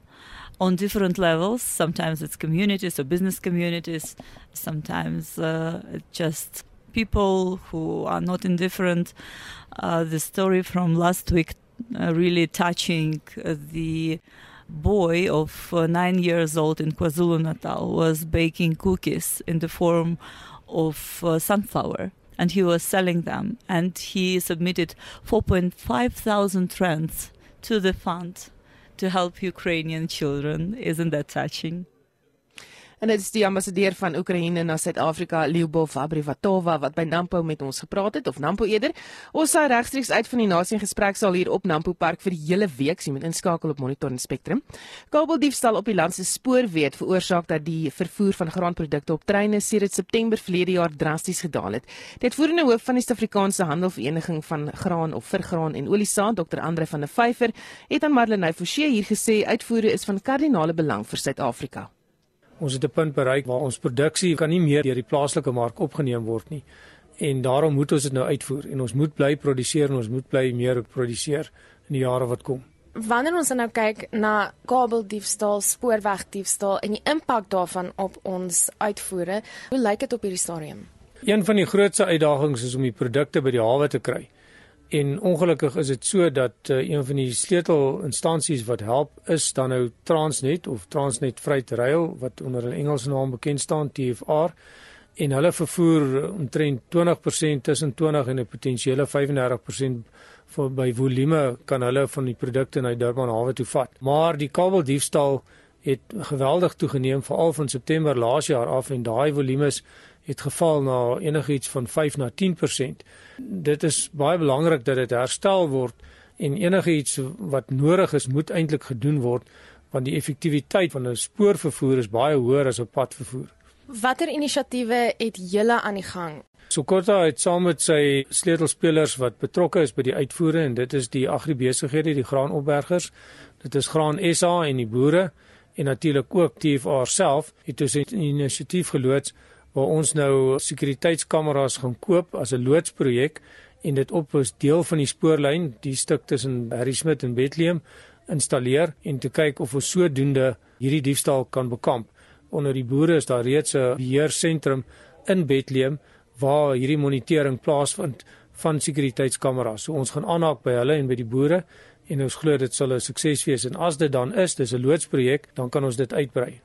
[SPEAKER 3] on different levels. Sometimes it's communities or business communities, sometimes uh, just people who are not indifferent. Uh, the story from last week uh, really touching uh, the boy of uh, nine years old in KwaZulu Natal was baking cookies in the form of uh, sunflower and he was selling them and he submitted 4.5 thousand rands to the fund to help Ukrainian children. Isn't that touching?
[SPEAKER 16] En dit is die ambassadeur van Oekraïne na Suid-Afrika, Lyubov Abrivatova wat by Nampo met ons gepraat het of Nampo eerder. Ons sou regstreeks uit van die nasie gesprek sal hier op Nampo Park vir die hele week sien met inskakel op Monitor en Spectrum. Kabeldiefstal op die land se spoorweë het veroorsaak dat die vervoer van graanprodukte op treine sedert September verlede jaar drasties gedaal het. Dit voerende hoof van die Suid-Afrikaanse Handelvereniging van Graan of vir Graan en Oliesaad, Dr. Andre van der Vyver, het aan Marlenae Forsie hier gesê uitvoere is van kardinale belang vir Suid-Afrika.
[SPEAKER 17] Ons het 'n punt bereik waar ons produksie kan nie meer deur die plaaslike mark opgeneem word nie. En daarom moet ons dit nou uitvoer en ons moet bly produseer en ons moet bly meer produseer in die jare wat kom.
[SPEAKER 18] wanneer ons nou kyk na kabeldiefstal, spoorwegdiefstal en die impak daarvan op ons uitvoere, hoe lyk dit op hierdie stadium?
[SPEAKER 17] Een van die grootste uitdagings is om die produkte by die hawe te kry. En ongelukkig is dit so dat uh, een van die sleutelinstansies wat help is dan nou Transnet of Transnet Freight Rail wat onder 'n Engelse naam bekend staan TFR en hulle vervoer omtrent 20% tussen 20 en 'n potensiële 35% vir by volume kan hulle van die produkte na Durban hawe toe vat. Maar die kabeldiefstal het geweldig toegeneem veral van September laas jaar af en daai volumes het geval na enigiets van 5 na 10%. Dit is baie belangrik dat dit herstel word en enigiets wat nodig is moet eintlik gedoen word want die effektiwiteit van 'n spoorvervoer is baie hoër as op padvervoer.
[SPEAKER 18] Watter inisiatiewe het julle aan die gang?
[SPEAKER 17] Sokota het saam met sy sleutelspelers wat betrokke is by die uitvoere en dit is die agribesighede, die graanopbergers, dit is Graan SA en die boere en natuurlik ook TFR self het ons 'n inisiatief geloods waar ons nou sekuriteitskameras gaan koop as 'n loodsprojek en dit op as deel van die spoorlyn, die stuk tussen Harry Smith en Bethlehem installeer en te kyk of ons sodoende hierdie diefstal kan bekamp. Onder die boere is daar reeds 'n beheersentrum in Bethlehem waar hierdie monitering plaasvind van sekuriteitskameras. So ons gaan aanhaak by hulle en by die boere en ons glo dit sal 'n sukses wees en as dit dan is, dis 'n loodsprojek, dan kan ons dit uitbrei.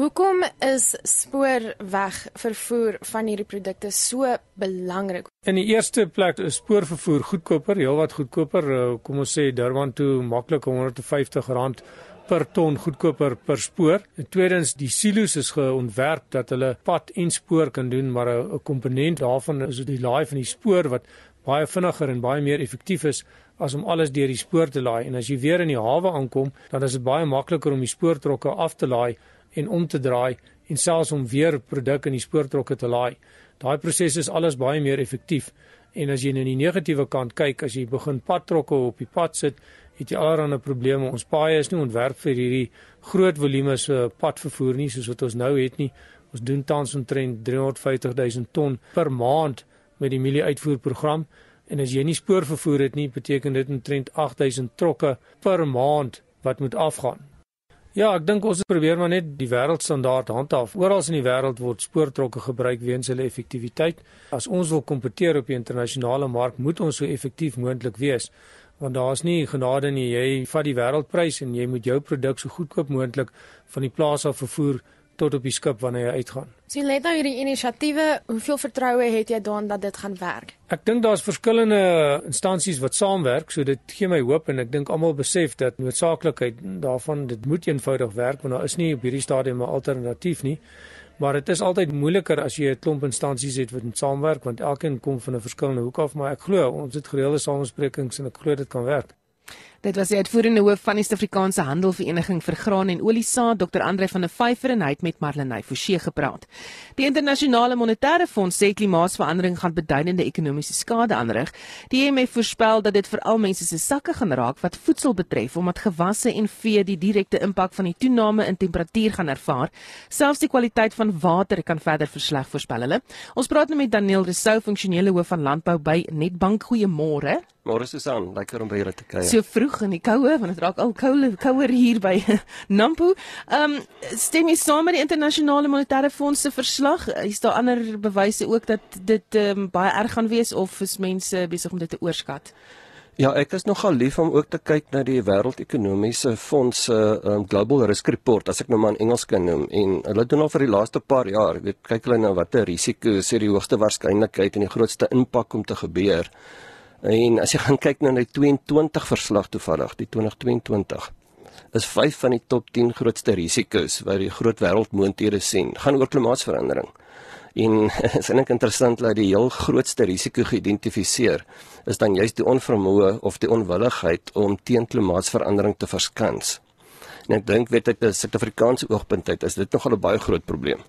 [SPEAKER 18] Hoekom is spoorweg vervoer van hierdie produkte so belangrik?
[SPEAKER 17] In die eerste plek is spoorvervoer goedkoper, heelwat goedkoper. Eh, kom ons sê Durban toe maklik R150 per ton goedkoper per spoor. En tweedens, die silo's is geontwerp dat hulle pad en spoor kan doen, maar 'n komponent daarvan is die laai van die spoor wat baie vinniger en baie meer effektief is as om alles deur die spoor te laai. En as jy weer in die hawe aankom, dan is dit baie makliker om die spoortrokke af te laai en om te draai en selfs om weer produk in die spoortrokke te laai. Daai proses is alles baie meer effektief. En as jy nou die negatiewe kant kyk, as jy begin padtrokke op die pad sit, het jy allerlei probleme. Ons paaie is nie ontwerp vir hierdie groot volumes uh, padvervoer nie soos wat ons nou het nie. Ons doen tans omtrent 350 000 ton per maand met die milie uitvoerprogram. En as jy nie spoorvervoer het nie, beteken dit omtrent 8000 trokke per maand wat moet afgaan. Ja, ek dink ons probeer maar net die wêreldstandaard handhaaf. Oral in die wêreld word spoortrokke gebruik weens hulle effektiwiteit. As ons wil kompeteer op die internasionale mark, moet ons so effektief moontlik wees. Want daar's nie genade nie. Jy vat die wêreldprys en jy moet jou produk so goedkoop moontlik van die plaas af vervoer tot op die skip wanneer jy uitgaan.
[SPEAKER 18] So let nou hierdie inisiatiewe, hoeveel vertroue het jy daarin dat dit gaan werk?
[SPEAKER 17] Ek dink daar's verskillende instansies wat saamwerk, so dit gee my hoop en ek dink almal besef dat noodsaaklikheid daarvan dit moet eenvoudig werk want daar is nie op hierdie stadium 'n alternatief nie. Maar dit is altyd moeiliker as jy 'n klomp instansies het wat saamwerk want elkeen kom van 'n verskillende hoek af, maar ek glo ons het gereelde samesprekings en ek glo dit kan werk.
[SPEAKER 16] Dit was die uitvoerende hoof van die Suid-Afrikaanse Handelvereniging vir Graan en Oliesaad, Dr. Andre van der Vyver en hy het met Marlenae Forsie gepraat. Die internasionale monetaire fonds sê klimaatsverandering gaan beduidende ekonomiese skade aanrig. Die IMF voorspel dat dit veral mense se sakke gaan raak wat voedsel betref omdat gewasse en vee die direkte impak van die toename in temperatuur gaan ervaar. Selfs die kwaliteit van water kan verder versleg voorspel hulle. Ons praat nou met Daniel Resou, funksionele hoof van landbou by Netbank. Goeiemôre.
[SPEAKER 19] Môre Susan, lekker om by julle te kuier.
[SPEAKER 16] So vroeg in die koue, want dit raak al koue kouer hier by Nampo. Ehm um, stem jy saam met die internasionale monetaire fonds se verslag? Is daar ander bewyse ook dat dit ehm um, baie erg gaan wees of is mense besig om dit te oorskat?
[SPEAKER 19] Ja, ek is nogal lief om ook te kyk na die wêreldekonomiese fonds se um, Global Risk Report as ek nou maar in Engels kan noem en hulle doen al vir die laaste paar jaar, weet kyk hulle na watter risiko's is die hoogste waarskynlikheid en die grootste impak om te gebeur. En as jy gaan kyk na die 22 verslag toevallig, die 2022 is 5 van die top 10 grootste risiko's wat die groot wêreldmoondhede sien, gaan oor klimaatsverandering. En is eintlik interessant dat die heel grootste risiko geïdentifiseer is dan juist die onvermoë of die onwilligheid om teen klimaatsverandering te verskans. En ek dink weet ek dat Suid-Afrikaanse oogpunt uit is dit nogal 'n baie groot probleem.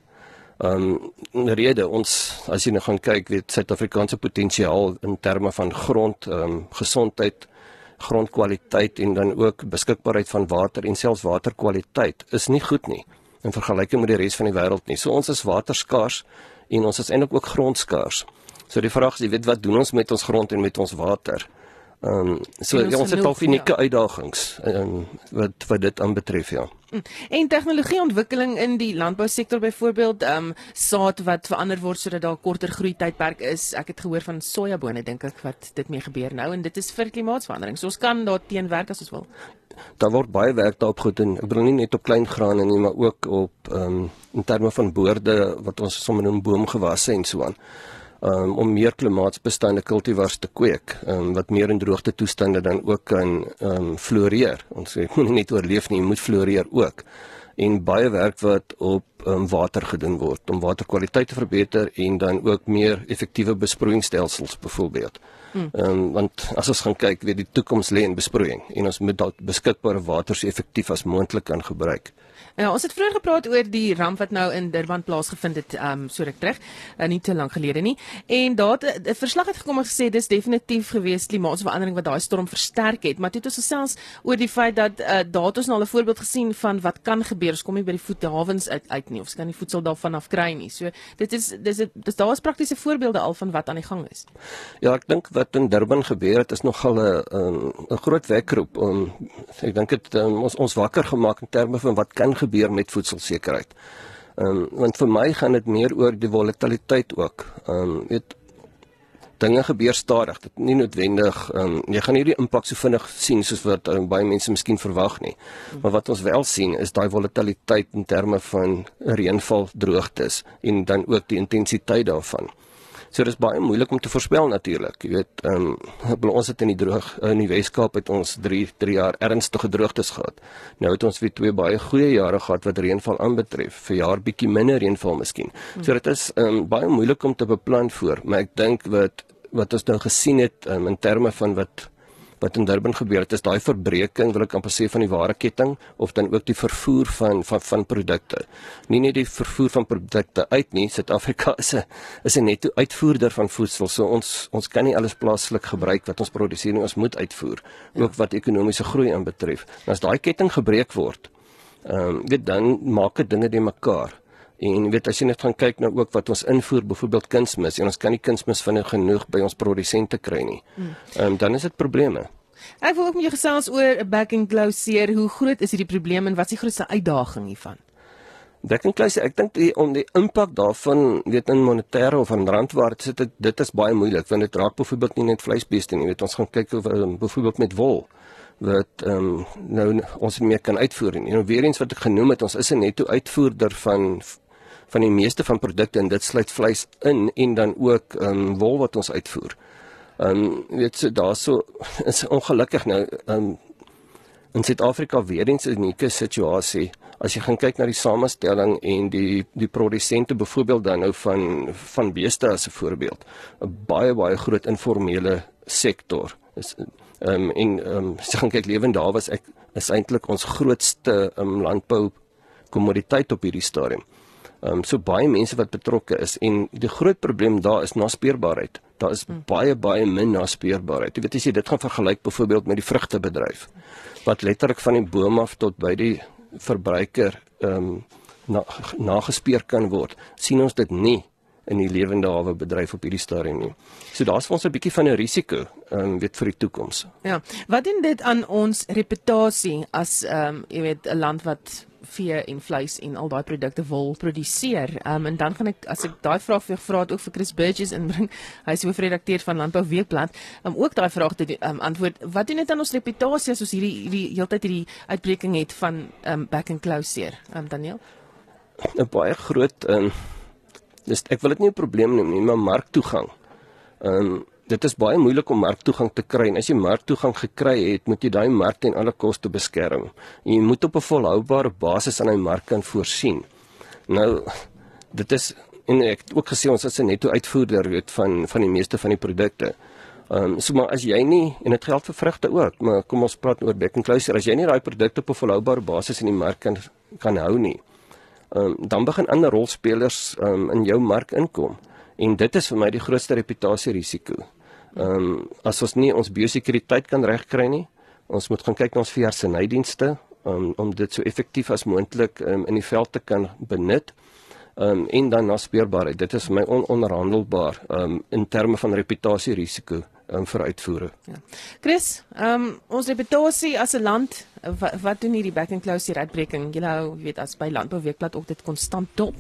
[SPEAKER 19] Ehm um, rede ons as jy nou gaan kyk weet Suid-Afrikaanse potensiaal in terme van grond ehm um, gesondheid, grondkwaliteit en dan ook beskikbaarheid van water en selfs waterkwaliteit is nie goed nie in vergelyking met die res van die wêreld nie. So ons is waterskaars en ons is eintlik ook grondskaars. So die vraag is jy weet wat doen ons met ons grond en met ons water? Ehm um, so ja, ons het al unieke ja. uitdagings ehm um, wat wat dit aanbetref ja.
[SPEAKER 16] Mm. En tegnologieontwikkeling in die landbousektor byvoorbeeld, ehm um, saad wat verander word sodat daar korter groei tydperk is. Ek het gehoor van sojabone dink ek wat dit mee gebeur nou en dit is vir klimaatsverandering. So ons kan daar teenwerk as ons wil.
[SPEAKER 19] Daar word baie werk daarop gedoen. Ek bedoel nie net op klein grane nie, maar ook op ehm um, in terme van boorde wat ons sommer noem boomgewasse en so aan um, om meer klimaatsbestendige kultivars te kweek um, wat meer in droogte toestande dan ook kan um, floreer. Ons sê moet nie net oorleef nie, moet floreer ook. En baie werk wat op um, water gedoen word om waterkwaliteit te verbeter en dan ook meer effektiewe besproeiingsstelsels byvoorbeeld. Hmm. Ehm um, want as ons gaan kyk, weet die toekoms lê in besproeiing en ons moet dalk beskikbare water so effektief as moontlik kan gebruik.
[SPEAKER 16] Ja, ons het vroeër gepraat oor die ramp wat nou in Durban plaasgevind het, ehm um, so ruk terug, uh, nie te lank gelede nie. En daar het 'n verslag het gekom en gesê dis definitief gewees klimaatsverandering wat daai storm versterk het, maar dit het ons gesels oor die feit dat uh, daar het ons nou al 'n voorbeeld gesien van wat kan gebeur as kom jy by die voethavens uit uit nie of jy kan nie voedsel daarvan af kry nie. So dit is dis dis daar is praktiese voorbeelde al van wat aan die gang is.
[SPEAKER 19] Ja, ek dink wat in Durban gebeur het is nogal 'n 'n 'n groot wekroep om ek dink dit um, ons ons wakker gemaak in terme van wat kan gebeur met voedselsekerheid. Ehm um, want vir my gaan dit meer oor die volatiliteit ook. Ehm um, weet dinge gebeur stadig. Dit nie noodwendig ehm um, jy gaan nie die impak so vinnig sien soos wat um, baie mense miskien verwag nie. Maar wat ons wel sien is daai volatiliteit in terme van reënval, droogtes en dan ook die intensiteit daarvan. So dis baie moeilik om te voorspel natuurlik. Jy weet, ehm um, ons het in die droog in die Weskaap het ons 3 3 jaar ernstige droogtes gehad. Nou het ons weer twee baie goeie jare gehad wat reënval aanbetref. Vir jaar bietjie minder reënval miskien. So dit is ehm um, baie moeilik om te beplan voor, maar ek dink wat wat ons nou gesien het um, in terme van wat wat in Durban gebeur het is daai verbreeking wil ek amper sê van die ware ketting of dan ook die vervoer van van van produkte. Nie net die vervoer van produkte uit nie, Suid-Afrika is 'n is 'n netto uitvoerder van voedsel. So ons ons kan nie alles plaaslik gebruik wat ons produseer nie, ons moet uitvoer, ja. ook wat ekonomiese groei aanbetref. As daai ketting gebreek word, ehm um, weet dan maak dit dinge die mekaar. En weet as jy net gaan kyk na ook wat ons invoer, byvoorbeeld kunsmis, en ons kan nie kunsmis vinnig genoeg by ons produsente kry nie. Hmm. Ehm um, dan is dit probleme.
[SPEAKER 16] Ek wil ook met jou gesels oor back and closure. Hoe groot is hierdie probleem en wat is die grootste uitdaging hiervan?
[SPEAKER 19] Back and closure, ek dink die om die impak daarvan, weet in monetêre of in randwaarde sit dit dit is baie moeilik want dit raak byvoorbeeld nie net vleisbeeste nie. Weet ons gaan kyk of um, byvoorbeeld met wol wat ehm um, nou ons nie meer kan uitvoer nie. Nou weer eens wat ek genoem het, ons is 'n netto uitvoerder van van die meeste van produkte en dit sluit vleis in en dan ook ehm um, wol wat ons uitvoer. Ehm um, weet so daarso is ongelukkig nou ehm um, in Suid-Afrika weer eens 'n unieke situasie. As jy gaan kyk na die samestelling en die die produsente byvoorbeeld dan nou van van beeste as 'n voorbeeld, 'n baie baie groot informele sektor. Is ehm um, en ehm um, as jy gaan kyk lewend daar was ek is eintlik ons grootste ehm um, landbou kommoditeit op hierdie stadium. Ehm um, so baie mense wat betrokke is en die groot probleem daar is naspeurbaarheid. Daar is hmm. baie baie min naspeurbaarheid. Jy weet as jy dit gaan vergelyk byvoorbeeld met die vrugtebedryf wat letterlik van die boom af tot by die verbruiker ehm um, na, nagespeur kan word, sien ons dit nie in die lewende hawe bedryf op hierdie stadium nie. So daar's vir ons 'n bietjie van 'n risiko, ehm um, weet vir die toekoms.
[SPEAKER 16] Ja. Wat doen dit aan ons reputasie as ehm um, jy weet 'n land wat vee en vleis en al daai produkte wil produseer. Ehm um, en dan gaan ek as ek daai vraag vir vra het ook vir Chris Burgess inbring. Hy is hoofredakteur van Landbou Weekblad. Ehm um, ook daai vraag te um, antwoord. Wat doen dit aan ons reputasie as ons hierdie hierdie heeltyd hierdie uitbreking het van ehm um, back and closer? Ehm um, Daniel.
[SPEAKER 19] 'n baie groot ehm um, dis ek wil dit nie 'n probleem noem nie, maar marktoegang. Ehm um, dit is baie moeilik om marktoegang te kry en as jy marktoegang gekry het, moet jy daai mark ten alle koste beskerm. En jy moet op 'n volhoubare basis aan hy mark kan voorsien. Nou dit is en ek het ook gesê ons is 'n netto uitvoerder weet van van die meeste van die produkte. Ehm um, so maar as jy nie en dit geld vir vrugte ook, maar kom ons praat oor back and closer. As jy nie daai produkte op 'n volhoubare basis in die mark kan kan hou nie, ehm um, dan begin ander rolspelers ehm um, in jou mark inkom. En dit is vir my die grootste reputasie risiko. Ehm um, as ons nie ons biosekuriteit kan regkry nie, ons moet gaan kyk na ons veeartsenydienste um, om dit so effektief as moontlik um, in die veld te kan benut. Ehm um, en dan na speurbaarheid. Dit is vir my ononderhandelbaar ehm um, in terme van reputasie risiko um, vir uitvoere.
[SPEAKER 16] Ja. Chris, ehm um, ons reputasie as 'n land, wat, wat doen hierdie back and close hier uitbreking? Jy nou, weet as by Landbouweekblad ook dit konstant dop.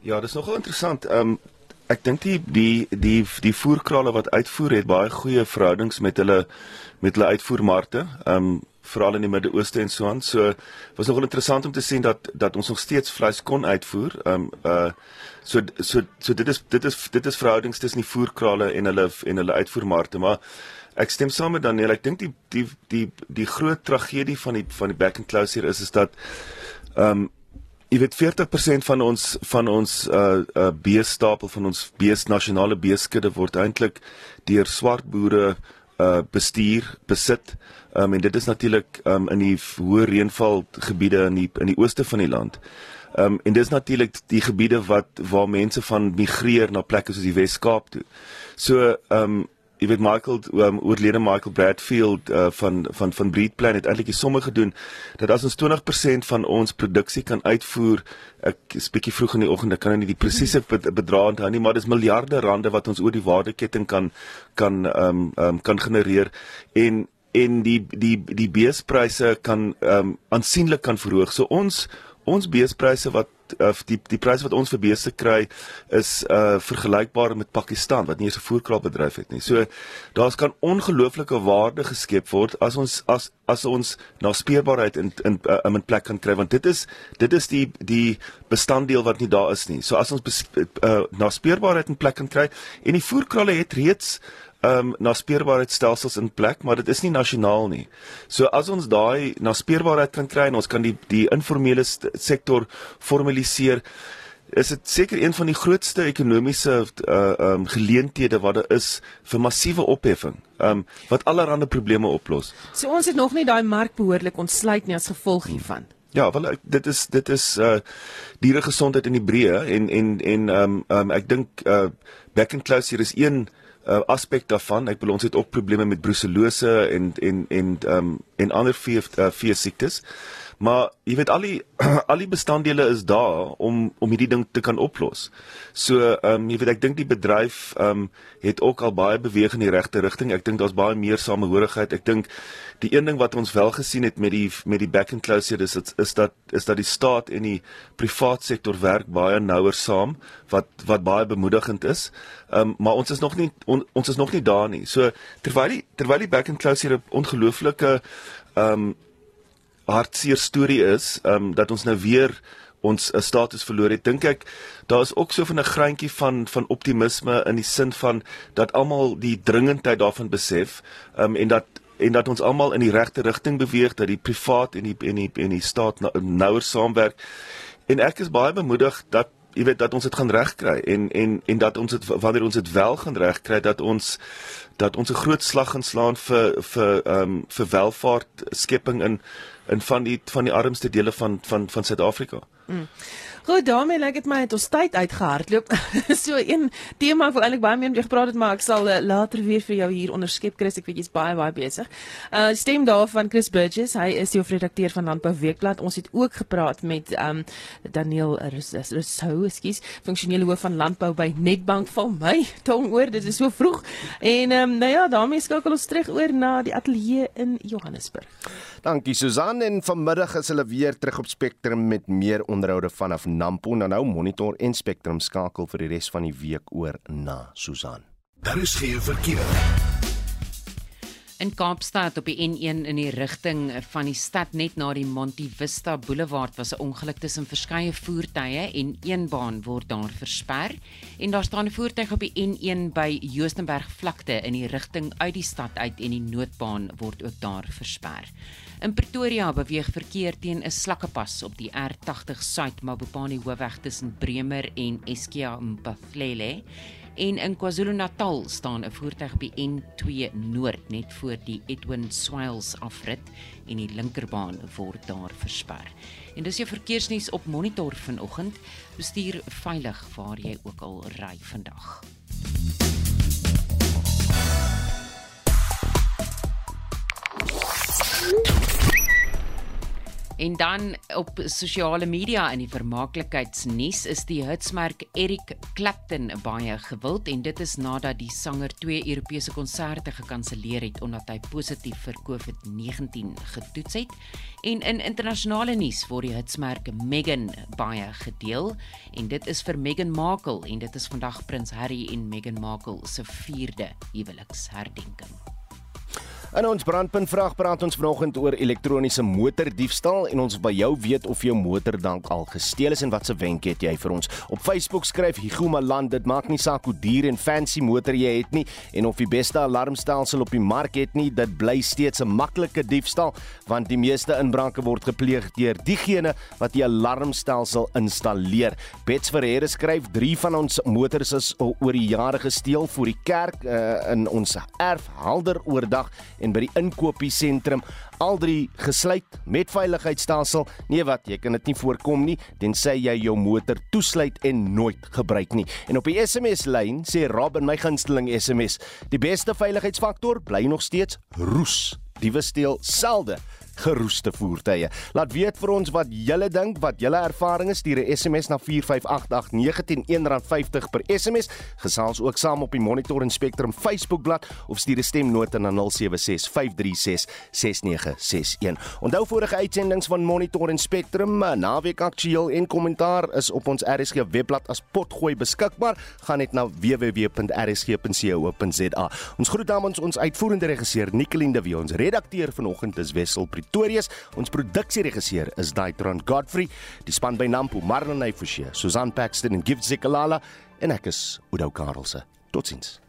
[SPEAKER 20] Ja, dis nogal interessant. Ehm um, ek dink die die die die voerkrale wat uitvoer het baie goeie verhoudings met hulle met hulle uitvoermarkte. Ehm um, veral in die Midde-Ooste en so aan. So was nogal interessant om te sien dat dat ons nog steeds vleis kon uitvoer. Ehm um, uh so so so dit is dit is dit is verhoudings tussen die voerkrale en hulle en hulle uitvoermarkte, maar ek stem saam met Daniel. Ek dink die die die die groot tragedie van die van die back and close hier is is dat ehm um, jy weet 40% van ons van ons uh uh beestapel van ons bees nasionale beeskudde word eintlik deur swart boere uh bestuur besit. Um, en dit is natuurlik um, in die hoë reënval gebiede in die in die ooste van die land. Um, en dis natuurlik die gebiede wat waar mense van migreer na plekke soos die Wes-Kaap toe. So ehm um, jy weet Michael um, oorlede Michael Bradfield uh, van van van Breedplan het eintlik die somme gedoen dat as ons 20% van ons produksie kan uitvoer ek is bietjie vroeg in die oggend ek kan nou nie die presiese bedrag onthou nie maar dis miljarde rande wat ons oor die waardeketting kan kan ehm um, um, kan genereer en en die die die beespryse kan ehm um, aansienlik kan verhoog. So ons ons beespryse wat of die die pryse wat ons vir beeste kry is uh vergelykbaar met Pakistan wat nie eens 'n voerkraalbedryf het nie. So daar's kan ongelooflike waarde geskep word as ons as as ons na speerbaarheid in in uh, in 'n plek kan kry want dit is dit is die die bestanddeel wat nie daar is nie. So as ons bes, uh, na speerbaarheid in plek kan kry en die voerkrale het reeds ehm um, naspeurbaarheidstelsels in plek, maar dit is nie nasionaal nie. So as ons daai naspeurbaarheid kan kry en ons kan die die informele sektor formaliseer, is dit seker een van die grootste ekonomiese uh um, geleenthede wat daar is vir massiewe opheffing, um, wat allerlei probleme oplos.
[SPEAKER 16] So ons het nog nie daai mark behoorlik ontsluit nie as gevolg hiervan.
[SPEAKER 20] Ja, wel dit is dit is uh dieregesondheid in die breë en en en um, um, ek dink uh back and close hier is een uh, aspek daarvan. Ek bedoel ons het ook probleme met brucellose en en en ehm um, en ander vee uh, vee siektes. Maar jy weet al die al die bestanddele is daar om om hierdie ding te kan oplos. So ehm um, jy weet ek dink die bedryf ehm um, het ook al baie beweeg in die regte rigting. Ek dink daar's baie meer samehorigheid. Ek dink die een ding wat ons wel gesien het met die met die back and close is is, is dat is dat die staat en die privaat sektor werk baie nouer saam wat wat baie bemoedigend is. Ehm um, maar ons is nog nie on, ons is nog nie daar nie. So terwyl die terwyl die back and close 'n ongelooflike ehm um, hartseer storie is, ehm um, dat ons nou weer ons 'n status verloor het, dink ek daar is ook so van 'n greintjie van van optimisme in die sin van dat almal die dringendheid daarvan besef, ehm um, en dat en dat ons almal in die regte rigting beweeg dat die privaat en die en die en die staat nou, nouer saamwerk. En ek is baie bemoedig dat jy weet dat ons dit gaan regkry en en en dat ons dit wanneer ons dit wel gaan regkry dat ons dat ons 'n groot slag gaan slaan vir vir ehm um, vir welvaart skepping in in van die van die armste dele van van van Suid-Afrika. Mm.
[SPEAKER 16] Goed, daarmee lyk dit my het ons tyd uitgehardloop. so een tema wat eintlik baie meer jou gepraat het, maar ek sal uh, later weer vir jou hier onderskep Chris, ek weet jy's baie baie besig. Uh stem daarvan Chris Burgess, hy is die hoofredakteur van Landbou Weekblad. Ons het ook gepraat met um Daniel Rousseau, ekskuus, funksionele hoof van landbou by Netbank van my. Tong oor, dit is so vroeg. En um nou ja, daarmee skakel ons terug oor na die ateljee in Johannesburg.
[SPEAKER 2] Dankie Susan en vanmiddag is hulle weer terug op Spectrum met meer onderhoude vanaf Nampo en nou Monitor en Spectrum skakel vir die res van die week oor na Susan.
[SPEAKER 1] Daar is geen verkeer.
[SPEAKER 5] In Kaapstad op die N1 in die rigting van die stad net na die Monte Vista Boulevard was 'n ongeluk tussen verskeie voertuie en een baan word daar versper en daar staan 'n voertuig op die N1 by Joostenberg vlakte in die rigting uit die stad uit en die noodbaan word ook daar versper. In Pretoria beweeg verkeer teen 'n slakkepas op die R80 Suid Mabopane hoofweg tussen Bremer en Eskia Mpathlele. En in KwaZulu-Natal staan 'n voertuig op die N2 Noord net voor die Edwin Swiles afrit en die linkerbaan word daar versper. En dis jou verkeersnuus op Monitor vanoggend. Bestuur veilig waar jy ook al ry vandag. En dan op sosiale media in die vermaaklikheidsnuus is die hitsmerk Eric Clapton baie gewild en dit is nadat die sanger twee Europese konserte gekanselleer het omdat hy positief vir COVID-19 getoets het. En in internasionale nuus word die hitsmerk Meghan baie gedeel en dit is vir Meghan Markle en dit is vandag prins Harry en Meghan Markle se 4de huweliksherdenking.
[SPEAKER 2] In ons brandpunt vraag praat ons vanoggend oor elektroniese motordiefstal en ons by jou weet of jou motor dalk al gesteel is en wat se wenke het jy vir ons. Op Facebook skryf Hugo Maland, dit maak nie saak hoe duur en fancy motor jy het nie en of die beste alarmstelsel op die mark het nie, dit bly steeds 'n maklike diefstal want die meeste inbrake word gepleeg deur diegene wat die alarmstelsel installeer. Bets Ferreira skryf 3 van ons motors is oor die jare gesteel voor die kerk uh, in ons erf helder oordag en by die inkopiesentrum al drie gesluit met veiligheidsstelsel. Nee wat, jy kan dit nie voorkom nie tensy jy jou motor toesluit en nooit gebruik nie. En op die SMS lyn sê Rob in my gunsteling SMS, die beste veiligheidsfaktor bly nog steeds roes. Diewe steel selde geroeste voertuie. Laat weet vir ons wat julle dink, wat julle ervarings is, stuur 'n SMS na 4588919 R50 per SMS. Gesels ook saam op die Monitor en Spectrum Facebookblad of stuur 'n stemnota na 0765366961. Onthou vorige uitsendings van Monitor en Spectrum, eh, naweek aktueel en kommentaar is op ons RSG webblad as potgooi beskikbaar. Gaan net na www.rsg.co.za. Ons groet namens ons uitvoerende regisseur Nicoline de Wet, ons redakteur vanoggend is Wessel Pretorius. Ons produksieregisseur is Daitron Godfrey. Die span by Nampo, Marlene Forsie, Susan Paxton en Gift Zikalala en ek is Udo Karlse. Totsiens.